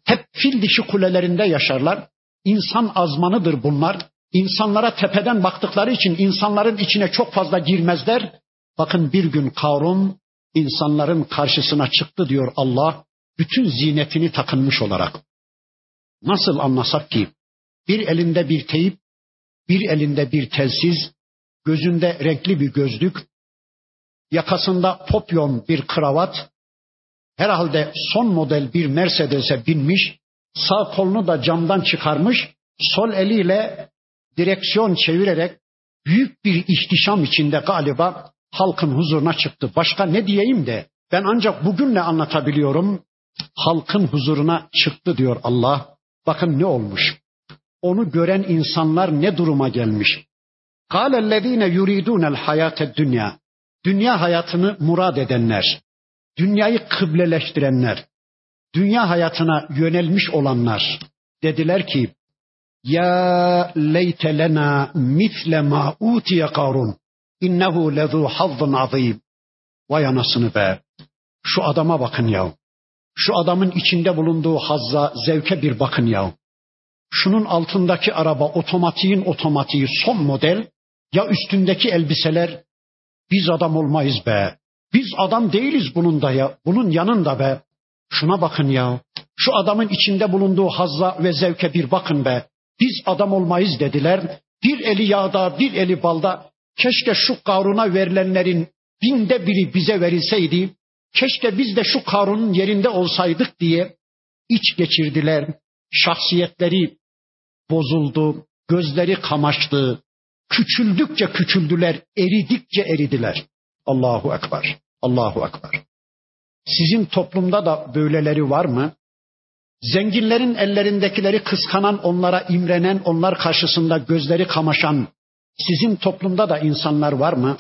Hep fil dişi kulelerinde yaşarlar. İnsan azmanıdır bunlar. İnsanlara tepeden baktıkları için insanların içine çok fazla girmezler. Bakın bir gün Karun insanların karşısına çıktı diyor Allah. Bütün zinetini takınmış olarak. Nasıl anlasak ki? Bir elinde bir teyip, bir elinde bir telsiz, gözünde renkli bir gözlük, yakasında popyon bir kravat, herhalde son model bir Mercedes'e binmiş, sağ kolunu da camdan çıkarmış, sol eliyle direksiyon çevirerek büyük bir ihtişam içinde galiba halkın huzuruna çıktı. Başka ne diyeyim de ben ancak bugünle anlatabiliyorum. Halkın huzuruna çıktı diyor Allah. Bakın ne olmuş. Onu gören insanlar ne duruma gelmiş. Kâlellezîne yuridûnel hayâted dünya. Dünya hayatını murad edenler, dünyayı kıbleleştirenler, dünya hayatına yönelmiş olanlar dediler ki ya leyte lena misle ma utiye Karun. İnnehu lezu hazzın azim. Vay anasını be. Şu adama bakın ya. Şu adamın içinde bulunduğu hazza, zevke bir bakın ya. Şunun altındaki araba otomatiğin otomatiği son model. Ya üstündeki elbiseler biz adam olmayız be. Biz adam değiliz bunun da ya. Bunun yanında be. Şuna bakın ya. Şu adamın içinde bulunduğu hazza ve zevke bir bakın be. Biz adam olmayız dediler. Bir eli yağda, bir eli balda. Keşke şu Karun'a verilenlerin binde biri bize verilseydi. Keşke biz de şu Karun'un yerinde olsaydık diye iç geçirdiler. Şahsiyetleri bozuldu, gözleri kamaştı. Küçüldükçe küçüldüler, eridikçe eridiler. Allahu Ekber, Allahu Ekber. Sizin toplumda da böyleleri var mı? Zenginlerin ellerindekileri kıskanan, onlara imrenen, onlar karşısında gözleri kamaşan sizin toplumda da insanlar var mı?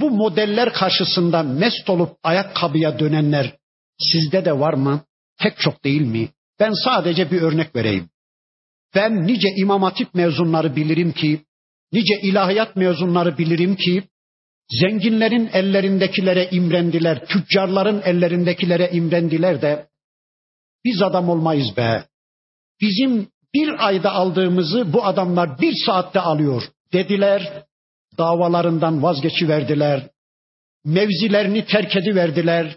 Bu modeller karşısında mest olup ayakkabıya dönenler sizde de var mı? Pek çok değil mi? Ben sadece bir örnek vereyim. Ben nice İmam Hatip mezunları bilirim ki, nice ilahiyat mezunları bilirim ki, zenginlerin ellerindekileri imrendiler, tüccarların ellerindekileri imrendiler de biz adam olmayız be. Bizim bir ayda aldığımızı bu adamlar bir saatte alıyor dediler. Davalarından vazgeçiverdiler. Mevzilerini terk ediverdiler.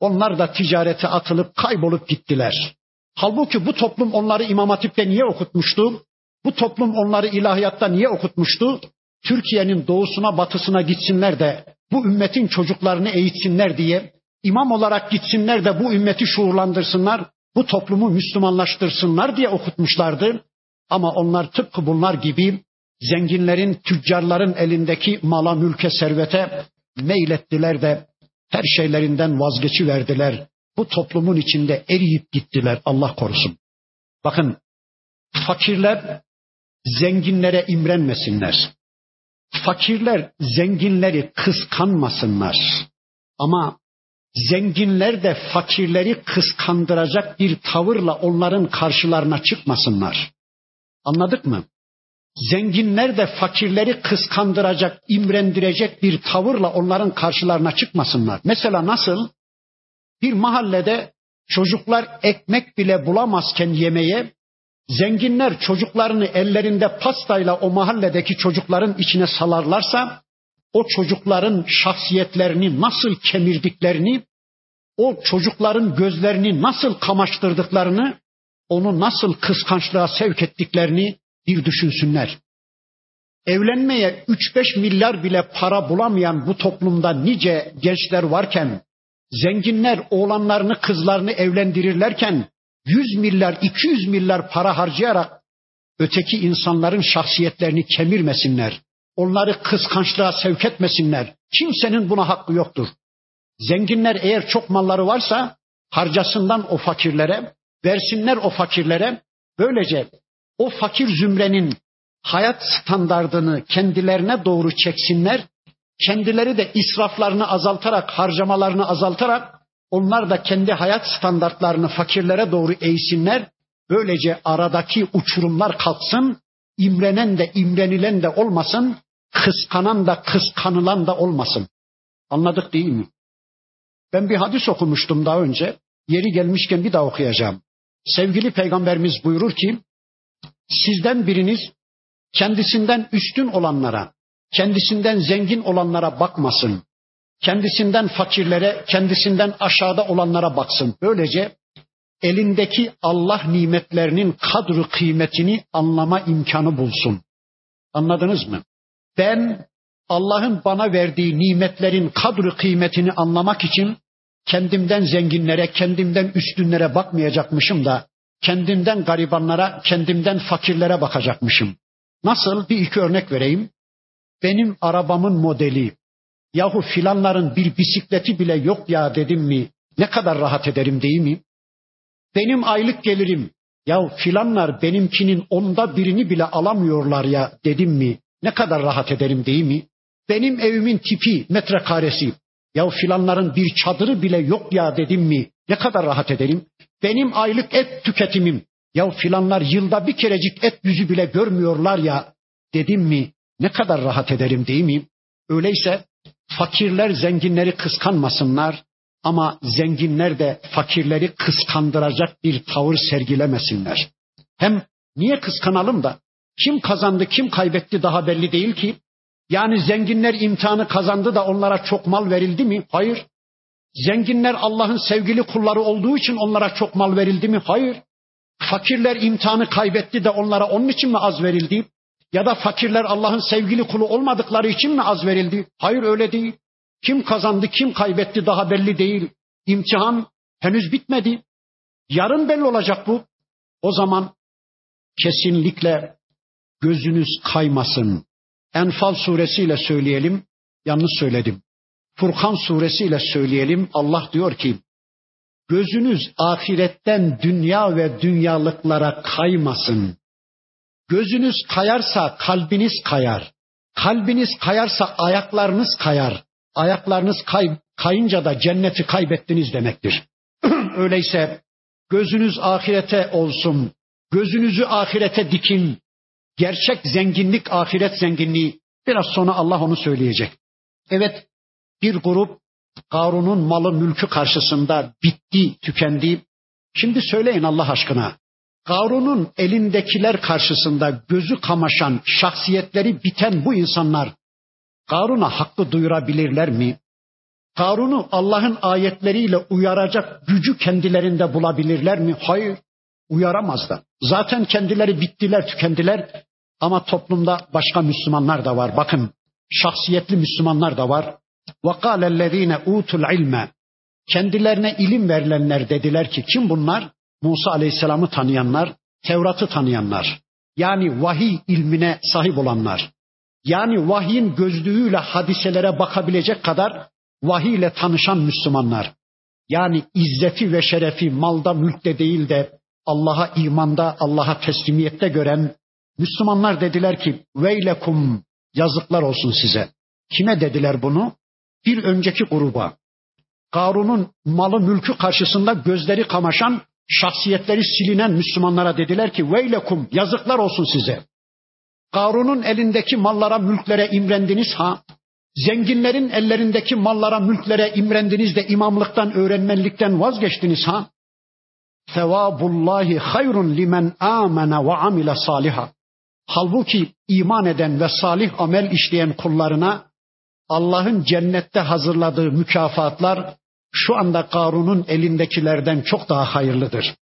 Onlar da ticarete atılıp kaybolup gittiler. Halbuki bu toplum onları İmam Hatip'te niye okutmuştu? Bu toplum onları ilahiyatta niye okutmuştu? Türkiye'nin doğusuna batısına gitsinler de bu ümmetin çocuklarını eğitsinler diye imam olarak gitsinler de bu ümmeti şuurlandırsınlar bu toplumu Müslümanlaştırsınlar diye okutmuşlardı. Ama onlar tıpkı bunlar gibi zenginlerin, tüccarların elindeki mala, mülke, servete meylettiler de her şeylerinden vazgeçiverdiler. Bu toplumun içinde eriyip gittiler Allah korusun. Bakın fakirler zenginlere imrenmesinler. Fakirler zenginleri kıskanmasınlar. Ama zenginler de fakirleri kıskandıracak bir tavırla onların karşılarına çıkmasınlar. Anladık mı? Zenginler de fakirleri kıskandıracak, imrendirecek bir tavırla onların karşılarına çıkmasınlar. Mesela nasıl? Bir mahallede çocuklar ekmek bile bulamazken yemeye, zenginler çocuklarını ellerinde pastayla o mahalledeki çocukların içine salarlarsa, o çocukların şahsiyetlerini nasıl kemirdiklerini, o çocukların gözlerini nasıl kamaştırdıklarını, onu nasıl kıskançlığa sevk ettiklerini bir düşünsünler. Evlenmeye 3-5 milyar bile para bulamayan bu toplumda nice gençler varken, zenginler oğlanlarını kızlarını evlendirirlerken 100 milyar 200 milyar para harcayarak öteki insanların şahsiyetlerini kemirmesinler. Onları kıskançlığa sevk etmesinler. Kimsenin buna hakkı yoktur. Zenginler eğer çok malları varsa harcasından o fakirlere, versinler o fakirlere. Böylece o fakir zümrenin hayat standardını kendilerine doğru çeksinler. Kendileri de israflarını azaltarak, harcamalarını azaltarak onlar da kendi hayat standartlarını fakirlere doğru eğsinler. Böylece aradaki uçurumlar kalksın. İmrenen de imrenilen de olmasın. Kıskanan da kıskanılan da olmasın. Anladık değil mi? Ben bir hadis okumuştum daha önce. Yeri gelmişken bir daha okuyacağım. Sevgili peygamberimiz buyurur ki, sizden biriniz kendisinden üstün olanlara, kendisinden zengin olanlara bakmasın. Kendisinden fakirlere, kendisinden aşağıda olanlara baksın. Böylece elindeki Allah nimetlerinin kadru kıymetini anlama imkanı bulsun. Anladınız mı? Ben Allah'ın bana verdiği nimetlerin kadri kıymetini anlamak için kendimden zenginlere, kendimden üstünlere bakmayacakmışım da kendimden garibanlara, kendimden fakirlere bakacakmışım. Nasıl? Bir iki örnek vereyim. Benim arabamın modeli, yahu filanların bir bisikleti bile yok ya dedim mi ne kadar rahat ederim değil mi? Benim aylık gelirim, ya filanlar benimkinin onda birini bile alamıyorlar ya dedim mi ne kadar rahat ederim değil mi? Benim evimin tipi, metrekaresi. Ya filanların bir çadırı bile yok ya dedim mi? Ne kadar rahat ederim? Benim aylık et tüketimim. Ya filanlar yılda bir kerecik et yüzü bile görmüyorlar ya dedim mi? Ne kadar rahat ederim değil mi? Öyleyse fakirler zenginleri kıskanmasınlar ama zenginler de fakirleri kıskandıracak bir tavır sergilemesinler. Hem niye kıskanalım da kim kazandı kim kaybetti daha belli değil ki. Yani zenginler imtihanı kazandı da onlara çok mal verildi mi? Hayır. Zenginler Allah'ın sevgili kulları olduğu için onlara çok mal verildi mi? Hayır. Fakirler imtihanı kaybetti de onlara onun için mi az verildi? Ya da fakirler Allah'ın sevgili kulu olmadıkları için mi az verildi? Hayır öyle değil. Kim kazandı, kim kaybetti daha belli değil. İmtihan henüz bitmedi. Yarın belli olacak bu. O zaman kesinlikle gözünüz kaymasın. Enfal suresiyle söyleyelim. Yanlış söyledim. Furkan suresiyle söyleyelim. Allah diyor ki gözünüz ahiretten dünya ve dünyalıklara kaymasın. Gözünüz kayarsa kalbiniz kayar. Kalbiniz kayarsa ayaklarınız kayar. Ayaklarınız kay, kayınca da cenneti kaybettiniz demektir. Öyleyse gözünüz ahirete olsun. Gözünüzü ahirete dikin. Gerçek zenginlik ahiret zenginliği. Biraz sonra Allah onu söyleyecek. Evet bir grup Karun'un malı mülkü karşısında bitti, tükendi. Şimdi söyleyin Allah aşkına. Karun'un elindekiler karşısında gözü kamaşan, şahsiyetleri biten bu insanlar Karun'a hakkı duyurabilirler mi? Karun'u Allah'ın ayetleriyle uyaracak gücü kendilerinde bulabilirler mi? Hayır, uyaramazlar. Zaten kendileri bittiler, tükendiler. Ama toplumda başka Müslümanlar da var. Bakın, şahsiyetli Müslümanlar da var. وَقَالَ الَّذ۪ينَ اُوتُ الْعِلْمَ Kendilerine ilim verilenler dediler ki kim bunlar? Musa Aleyhisselam'ı tanıyanlar, Tevrat'ı tanıyanlar. Yani vahiy ilmine sahip olanlar. Yani vahyin gözlüğüyle hadiselere bakabilecek kadar vahiy ile tanışan Müslümanlar. Yani izzeti ve şerefi malda mülkte değil de Allah'a imanda, Allah'a teslimiyette gören Müslümanlar dediler ki veylekum yazıklar olsun size. Kime dediler bunu? Bir önceki gruba. Karun'un malı mülkü karşısında gözleri kamaşan, şahsiyetleri silinen Müslümanlara dediler ki veylekum yazıklar olsun size. Karun'un elindeki mallara, mülklere imrendiniz ha? Zenginlerin ellerindeki mallara, mülklere imrendiniz de imamlıktan, öğrenmenlikten vazgeçtiniz ha? Sevabullahi hayrun limen amene ve amile saliha. Halbuki iman eden ve salih amel işleyen kullarına Allah'ın cennette hazırladığı mükafatlar şu anda Karun'un elindekilerden çok daha hayırlıdır.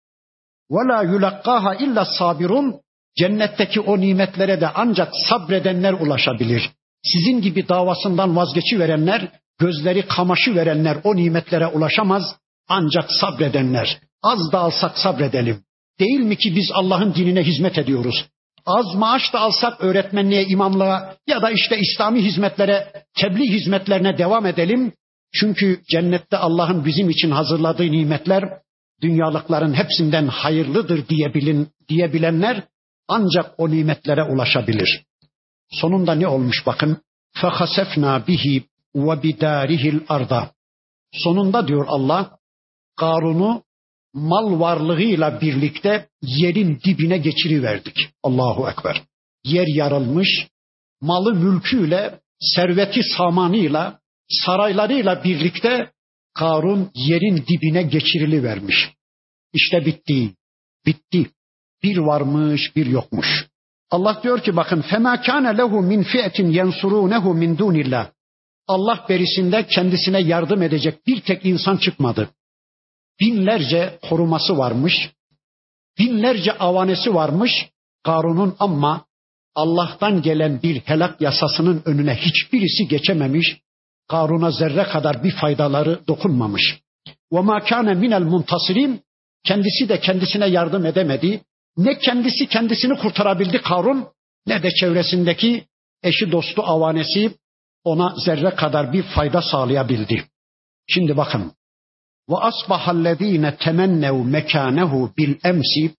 وَلَا يُلَقَّاهَا illa sabirun Cennetteki o nimetlere de ancak sabredenler ulaşabilir. Sizin gibi davasından vazgeçi verenler, gözleri kamaşı verenler o nimetlere ulaşamaz. Ancak sabredenler. Az da alsak sabredelim. Değil mi ki biz Allah'ın dinine hizmet ediyoruz? Az maaş da alsak öğretmenliğe, imamlığa ya da işte İslami hizmetlere, tebliğ hizmetlerine devam edelim. Çünkü cennette Allah'ın bizim için hazırladığı nimetler dünyalıkların hepsinden hayırlıdır diyebilin, diyebilenler ancak o nimetlere ulaşabilir. Sonunda ne olmuş bakın? فَخَسَفْنَا bihi ve bidarihil arda. Sonunda diyor Allah, Karun'u mal varlığıyla birlikte yerin dibine geçiriverdik. Allahu Ekber. Yer yarılmış, malı mülküyle, serveti samanıyla, saraylarıyla birlikte Karun yerin dibine geçirilivermiş. İşte bitti. Bitti. Bir varmış, bir yokmuş. Allah diyor ki bakın fema kana lehu min fi'tin yensurunehu min dunillah. Allah berisinde kendisine yardım edecek bir tek insan çıkmadı. Binlerce koruması varmış. Binlerce avanesi varmış Karun'un ama Allah'tan gelen bir helak yasasının önüne hiçbirisi geçememiş. Karun'a zerre kadar bir faydaları dokunmamış. Ma kana minel muntasirin kendisi de kendisine yardım edemedi. Ne kendisi kendisini kurtarabildi Karun ne de çevresindeki eşi dostu avanesi ona zerre kadar bir fayda sağlayabildi. Şimdi bakın. Asbahallezine temennev mekanehu bil emsi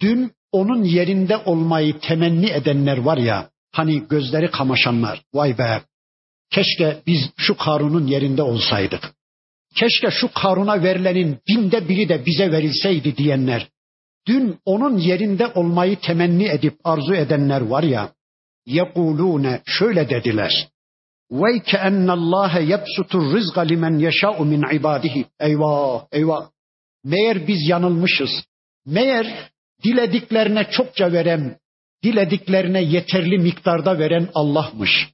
dün onun yerinde olmayı temenni edenler var ya Hani gözleri kamaşanlar. Vay be. Keşke biz şu Karun'un yerinde olsaydık. Keşke şu Karun'a verilenin binde biri de bize verilseydi diyenler. Dün onun yerinde olmayı temenni edip arzu edenler var ya. Yekulune şöyle dediler. Ve keennallâhe yebsutur rizqa limen yeşâ'u min ibadihi. Eyvah, eyvah. Meğer biz yanılmışız. Meğer dilediklerine çokça veren, dilediklerine yeterli miktarda veren Allah'mış.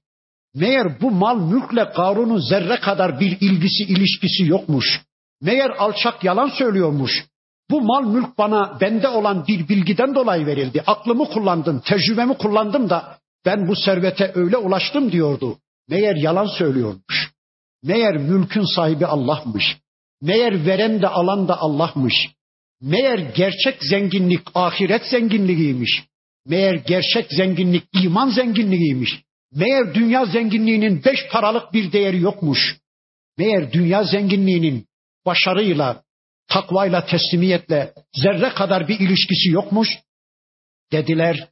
Meğer bu mal mülkle Karun'un zerre kadar bir ilgisi, ilişkisi yokmuş. Meğer alçak yalan söylüyormuş. Bu mal mülk bana bende olan bir bilgiden dolayı verildi. Aklımı kullandım, tecrübemi kullandım da ben bu servete öyle ulaştım diyordu. Meğer yalan söylüyormuş. Meğer mülkün sahibi Allah'mış. Meğer veren de alan da Allah'mış. Meğer gerçek zenginlik ahiret zenginliğiymiş. Meğer gerçek zenginlik iman zenginliğiymiş. Meğer dünya zenginliğinin beş paralık bir değeri yokmuş. Meğer dünya zenginliğinin başarıyla, takvayla, teslimiyetle zerre kadar bir ilişkisi yokmuş. Dediler,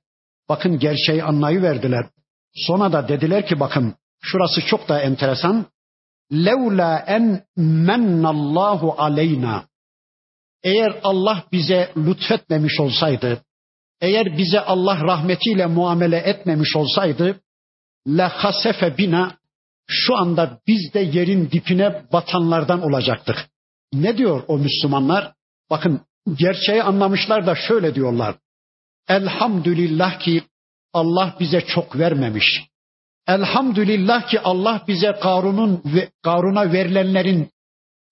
bakın gerçeği anlayıverdiler. Sonra da dediler ki bakın şurası çok da enteresan. Levla en mennallahu aleyna. Eğer Allah bize lütfetmemiş olsaydı, eğer bize Allah rahmetiyle muamele etmemiş olsaydı, la hasefe bina şu anda biz de yerin dipine batanlardan olacaktık. Ne diyor o Müslümanlar? Bakın gerçeği anlamışlar da şöyle diyorlar. Elhamdülillah ki Allah bize çok vermemiş. Elhamdülillah ki Allah bize Karun'un ve Karun'a verilenlerin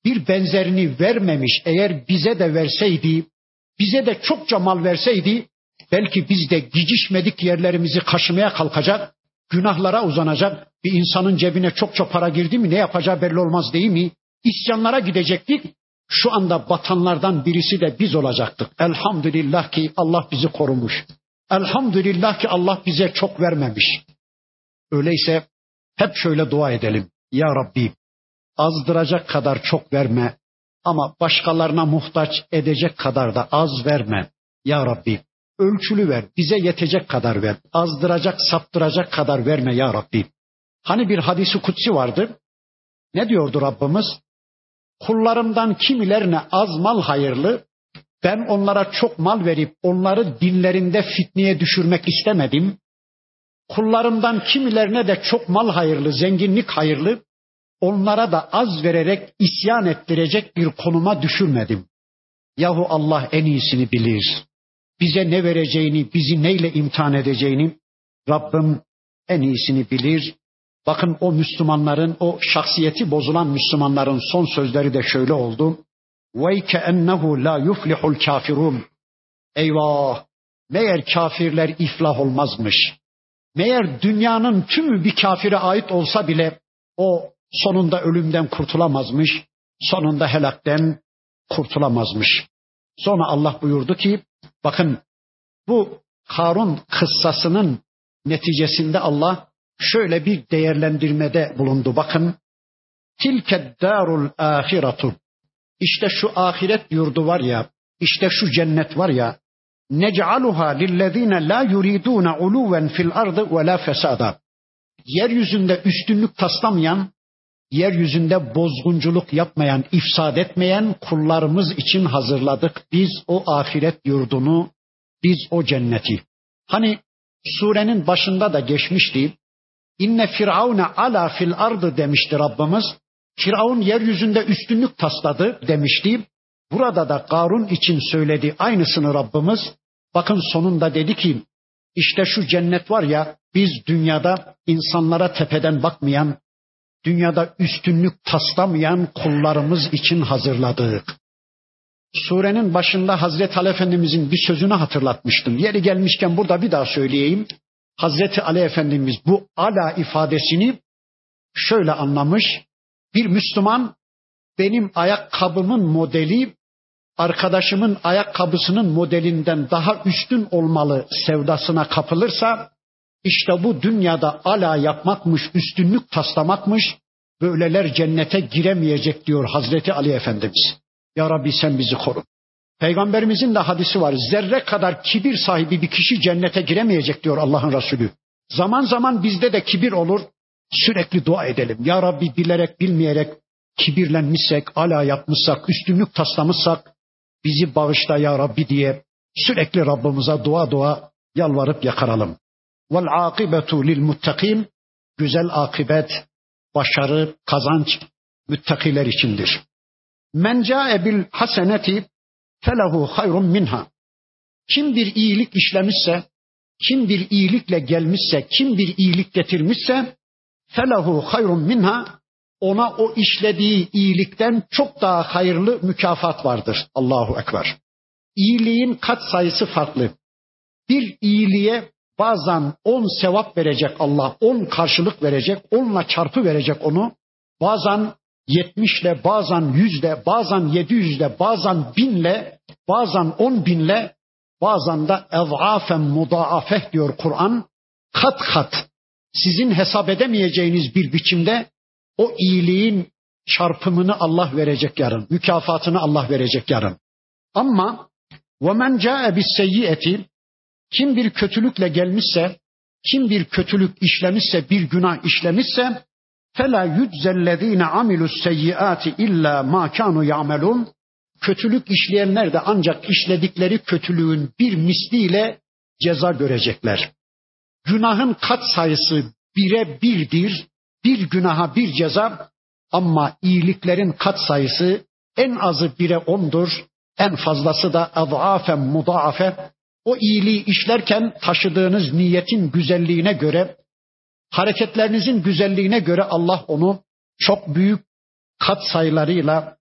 bir benzerini vermemiş. Eğer bize de verseydi, bize de çokça mal verseydi, belki biz de gicişmedik yerlerimizi kaşımaya kalkacak, günahlara uzanacak. Bir insanın cebine çokça para girdi mi ne yapacağı belli olmaz değil mi? İsyanlara gidecektik. Şu anda batanlardan birisi de biz olacaktık. Elhamdülillah ki Allah bizi korumuş. Elhamdülillah ki Allah bize çok vermemiş. Öyleyse hep şöyle dua edelim. Ya Rabbi azdıracak kadar çok verme ama başkalarına muhtaç edecek kadar da az verme. Ya Rabbi ölçülü ver, bize yetecek kadar ver. Azdıracak, saptıracak kadar verme ya Rabbi. Hani bir hadisi kutsi vardı. Ne diyordu Rabbimiz? Kullarımdan kimilerine az mal hayırlı, ben onlara çok mal verip onları dinlerinde fitneye düşürmek istemedim. Kullarımdan kimilerine de çok mal hayırlı, zenginlik hayırlı, onlara da az vererek isyan ettirecek bir konuma düşürmedim. Yahu Allah en iyisini bilir. Bize ne vereceğini, bizi neyle imtihan edeceğini Rabbim en iyisini bilir. Bakın o Müslümanların, o şahsiyeti bozulan Müslümanların son sözleri de şöyle oldu. Ve ennehu la yuflihul kafirun. Eyvah! Meğer kafirler iflah olmazmış. Meğer dünyanın tümü bir kafire ait olsa bile o sonunda ölümden kurtulamazmış. Sonunda helakten kurtulamazmış. Sonra Allah buyurdu ki bakın bu Harun kıssasının neticesinde Allah şöyle bir değerlendirmede bulundu. Bakın tilke darul ahiratu işte şu ahiret yurdu var ya işte şu cennet var ya nec'aluha lillezine la yuriduna uluven fil ardı ve la yeryüzünde üstünlük taslamayan yeryüzünde bozgunculuk yapmayan, ifsad etmeyen kullarımız için hazırladık. Biz o ahiret yurdunu, biz o cenneti. Hani surenin başında da geçmişti. İnne firavune ala fil ardı demişti Rabbimiz. Firavun yeryüzünde üstünlük tasladı demişti. Burada da Karun için söyledi aynısını Rabbimiz. Bakın sonunda dedi ki işte şu cennet var ya biz dünyada insanlara tepeden bakmayan, dünyada üstünlük taslamayan kullarımız için hazırladık. Surenin başında Hazreti Ali Efendimizin bir sözünü hatırlatmıştım. Yeri gelmişken burada bir daha söyleyeyim. Hazreti Ali Efendimiz bu ala ifadesini şöyle anlamış. Bir Müslüman benim ayakkabımın modeli arkadaşımın ayakkabısının modelinden daha üstün olmalı sevdasına kapılırsa işte bu dünyada ala yapmakmış, üstünlük taslamakmış. Böyleler cennete giremeyecek diyor Hazreti Ali Efendimiz. Ya Rabbi sen bizi koru. Peygamberimizin de hadisi var. Zerre kadar kibir sahibi bir kişi cennete giremeyecek diyor Allah'ın Resulü. Zaman zaman bizde de kibir olur. Sürekli dua edelim. Ya Rabbi bilerek bilmeyerek kibirlenmişsek, ala yapmışsak, üstünlük taslamışsak bizi bağışla ya Rabbi diye sürekli Rabbimize dua dua yalvarıp yakaralım. Vel akibetu lil muttakin güzel akibet, başarı, kazanç müttakiler içindir. Men ca'e bil haseneti felehu hayrun minha. Kim bir iyilik işlemişse, kim bir iyilikle gelmişse, kim bir iyilik getirmişse felahu hayrun minha ona o işlediği iyilikten çok daha hayırlı mükafat vardır. Allahu Ekber. İyiliğin kat sayısı farklı. Bir iyiliğe bazen on sevap verecek Allah, on karşılık verecek, onla çarpı verecek onu. Bazen yetmişle, bazen yüzle, bazen yedi yüzle, bazen binle, bazen on binle, bazen de ezafen mudaafeh diyor Kur'an. Kat kat sizin hesap edemeyeceğiniz bir biçimde o iyiliğin çarpımını Allah verecek yarın. Mükafatını Allah verecek yarın. Ama وَمَنْ جَاءَ بِالسَّيِّئَةِ Kim bir kötülükle gelmişse, kim bir kötülük işlemişse, bir günah işlemişse فَلَا يُجْزَ الَّذ۪ينَ عَمِلُوا السَّيِّئَاتِ اِلَّا مَا كَانُوا يَعْمَلُونَ Kötülük işleyenler de ancak işledikleri kötülüğün bir misliyle ceza görecekler. Günahın kat sayısı bire birdir bir günaha bir ceza ama iyiliklerin kat sayısı en azı bire ondur, en fazlası da adhafen mudaafe. O iyiliği işlerken taşıdığınız niyetin güzelliğine göre, hareketlerinizin güzelliğine göre Allah onu çok büyük kat sayılarıyla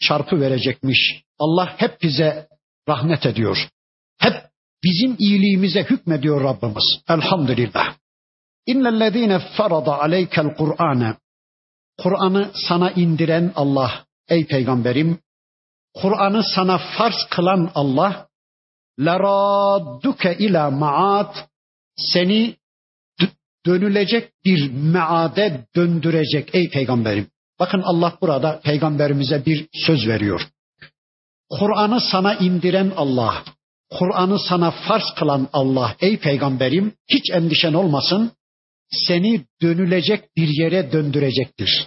çarpı verecekmiş. Allah hep bize rahmet ediyor. Hep bizim iyiliğimize hükmediyor Rabbimiz. Elhamdülillah. İnnellezîne ferada aleykel Kur'ane. Kur'an'ı sana indiren Allah ey peygamberim. Kur'an'ı sana farz kılan Allah. Leradduke ila maat. Seni dönülecek bir meade döndürecek ey peygamberim. Bakın Allah burada peygamberimize bir söz veriyor. Kur'an'ı sana indiren Allah, Kur'an'ı sana farz kılan Allah ey peygamberim hiç endişen olmasın seni dönülecek bir yere döndürecektir.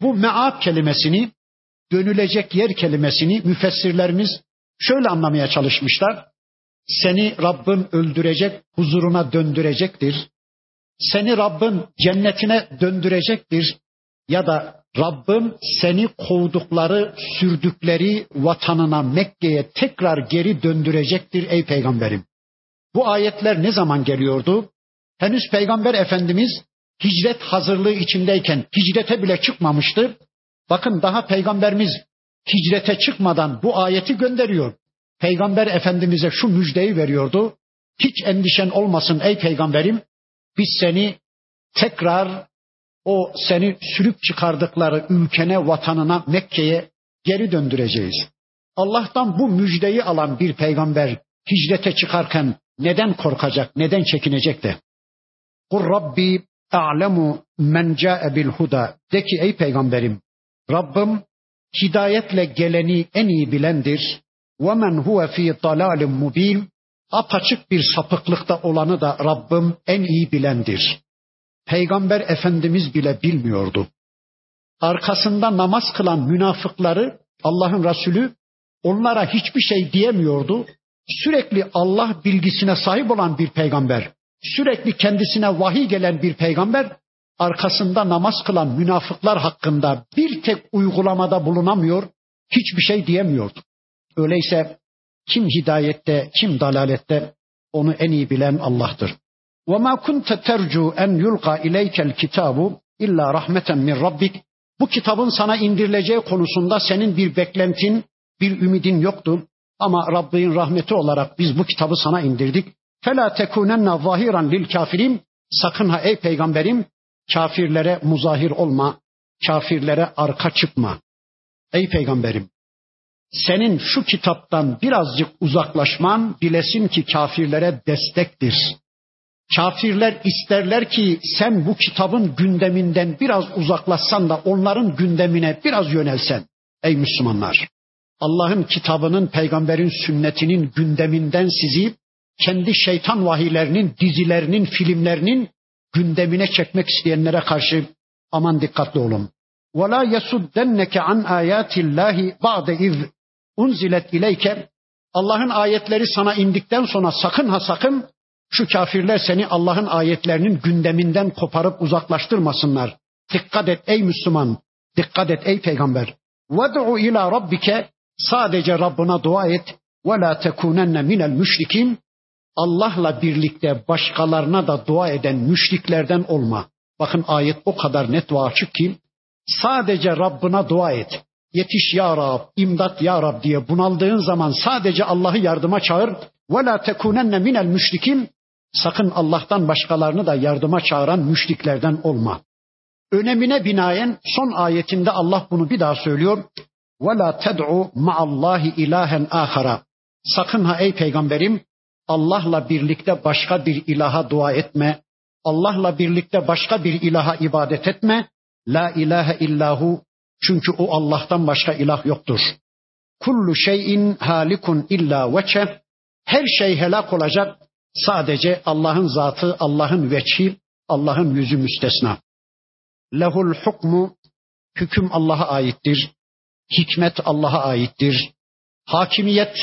Bu meat kelimesini, dönülecek yer kelimesini müfessirlerimiz şöyle anlamaya çalışmışlar. Seni Rabbin öldürecek, huzuruna döndürecektir. Seni Rabbin cennetine döndürecektir. Ya da Rabbim seni kovdukları, sürdükleri vatanına Mekke'ye tekrar geri döndürecektir ey peygamberim. Bu ayetler ne zaman geliyordu? Henüz Peygamber Efendimiz hicret hazırlığı içindeyken hicrete bile çıkmamıştı. Bakın daha Peygamberimiz hicrete çıkmadan bu ayeti gönderiyor. Peygamber Efendimiz'e şu müjdeyi veriyordu. Hiç endişen olmasın ey peygamberim. Biz seni tekrar o seni sürüp çıkardıkları ülkene, vatanına, Mekke'ye geri döndüreceğiz. Allah'tan bu müjdeyi alan bir peygamber hicrete çıkarken neden korkacak, neden çekinecek de? Kul Rabbi a'lemu men ca'e bil huda. De ki ey peygamberim Rabbim hidayetle geleni en iyi bilendir. Ve men huve fi dalalim mubin. Apaçık bir sapıklıkta olanı da Rabbim en iyi bilendir. Peygamber Efendimiz bile bilmiyordu. Arkasında namaz kılan münafıkları Allah'ın Resulü onlara hiçbir şey diyemiyordu. Sürekli Allah bilgisine sahip olan bir peygamber sürekli kendisine vahiy gelen bir peygamber arkasında namaz kılan münafıklar hakkında bir tek uygulamada bulunamıyor, hiçbir şey diyemiyordu. Öyleyse kim hidayette, kim dalalette onu en iyi bilen Allah'tır. وَمَا كُنْتَ تَرْجُوا اَنْ يُلْقَى اِلَيْكَ الْكِتَابُ illa rahmeten min rabbik. Bu kitabın sana indirileceği konusunda senin bir beklentin, bir ümidin yoktu. Ama Rabbin rahmeti olarak biz bu kitabı sana indirdik. Fela tekunenna zahiran lil kafirin. Sakın ha ey peygamberim kafirlere muzahir olma, kafirlere arka çıkma. Ey peygamberim senin şu kitaptan birazcık uzaklaşman bilesin ki kafirlere destektir. Kafirler isterler ki sen bu kitabın gündeminden biraz uzaklaşsan da onların gündemine biraz yönelsen. Ey Müslümanlar! Allah'ın kitabının, peygamberin sünnetinin gündeminden sizi kendi şeytan vahiylerinin, dizilerinin, filmlerinin gündemine çekmek isteyenlere karşı aman dikkatli olun. وَلَا يَسُدَّنَّكَ عَنْ آيَاتِ اللّٰهِ بَعْدَ اِذْ unzilet ileyke Allah'ın ayetleri sana indikten sonra sakın ha sakın şu kafirler seni Allah'ın ayetlerinin gündeminden koparıp uzaklaştırmasınlar. Dikkat et ey Müslüman, dikkat et ey peygamber. Ved'u ila rabbike sadece Rabbına dua et ve la tekunenne minel müşrikin. Allah'la birlikte başkalarına da dua eden müşriklerden olma. Bakın ayet o kadar net ve açık ki sadece Rabbına dua et. Yetiş ya Rab, imdat ya Rab diye bunaldığın zaman sadece Allah'ı yardıma çağır. Ve la tekunenne minel müşrikin. Sakın Allah'tan başkalarını da yardıma çağıran müşriklerden olma. Önemine binaen son ayetinde Allah bunu bir daha söylüyor. Ve la ted'u ma'allahi ilahen ahara. Sakın ha ey peygamberim Allah'la birlikte başka bir ilaha dua etme. Allah'la birlikte başka bir ilaha ibadet etme. La ilahe illahu çünkü o Allah'tan başka ilah yoktur. Kullu şeyin halikun illa veçe. Her şey helak olacak. Sadece Allah'ın zatı, Allah'ın veçhi, Allah'ın yüzü müstesna. Lehul hukmu, hüküm Allah'a aittir. Hikmet Allah'a aittir. Hakimiyet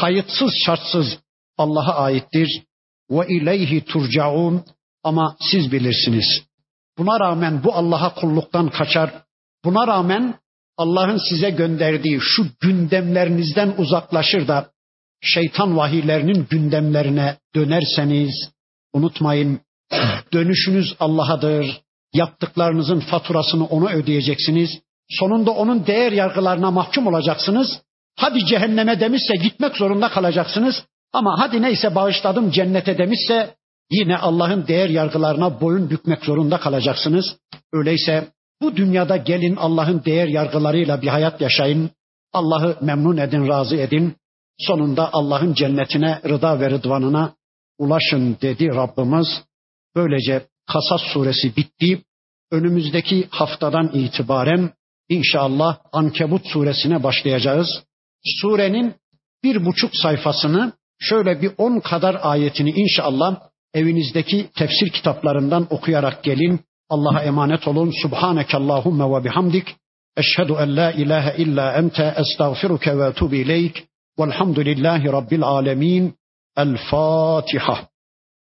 kayıtsız şartsız Allah'a aittir. Ve ileyhi turcaun ama siz bilirsiniz. Buna rağmen bu Allah'a kulluktan kaçar, Buna rağmen Allah'ın size gönderdiği şu gündemlerinizden uzaklaşır da şeytan vahiylerinin gündemlerine dönerseniz unutmayın dönüşünüz Allah'adır. Yaptıklarınızın faturasını ona ödeyeceksiniz. Sonunda onun değer yargılarına mahkum olacaksınız. Hadi cehenneme demişse gitmek zorunda kalacaksınız. Ama hadi neyse bağışladım cennete demişse yine Allah'ın değer yargılarına boyun bükmek zorunda kalacaksınız. Öyleyse bu dünyada gelin Allah'ın değer yargılarıyla bir hayat yaşayın. Allah'ı memnun edin, razı edin. Sonunda Allah'ın cennetine, rıda ve rıdvanına ulaşın dedi Rabbimiz. Böylece Kasas suresi bitti. Önümüzdeki haftadan itibaren inşallah Ankebut suresine başlayacağız. Surenin bir buçuk sayfasını şöyle bir on kadar ayetini inşallah evinizdeki tefsir kitaplarından okuyarak gelin. Allah'a emanet olun. Subhaneke Allahümme ve bihamdik. Eşhedü en la ilahe illa ente estağfiruke ve etubu ileyk. Velhamdülillahi Rabbil alemin. El Fatiha.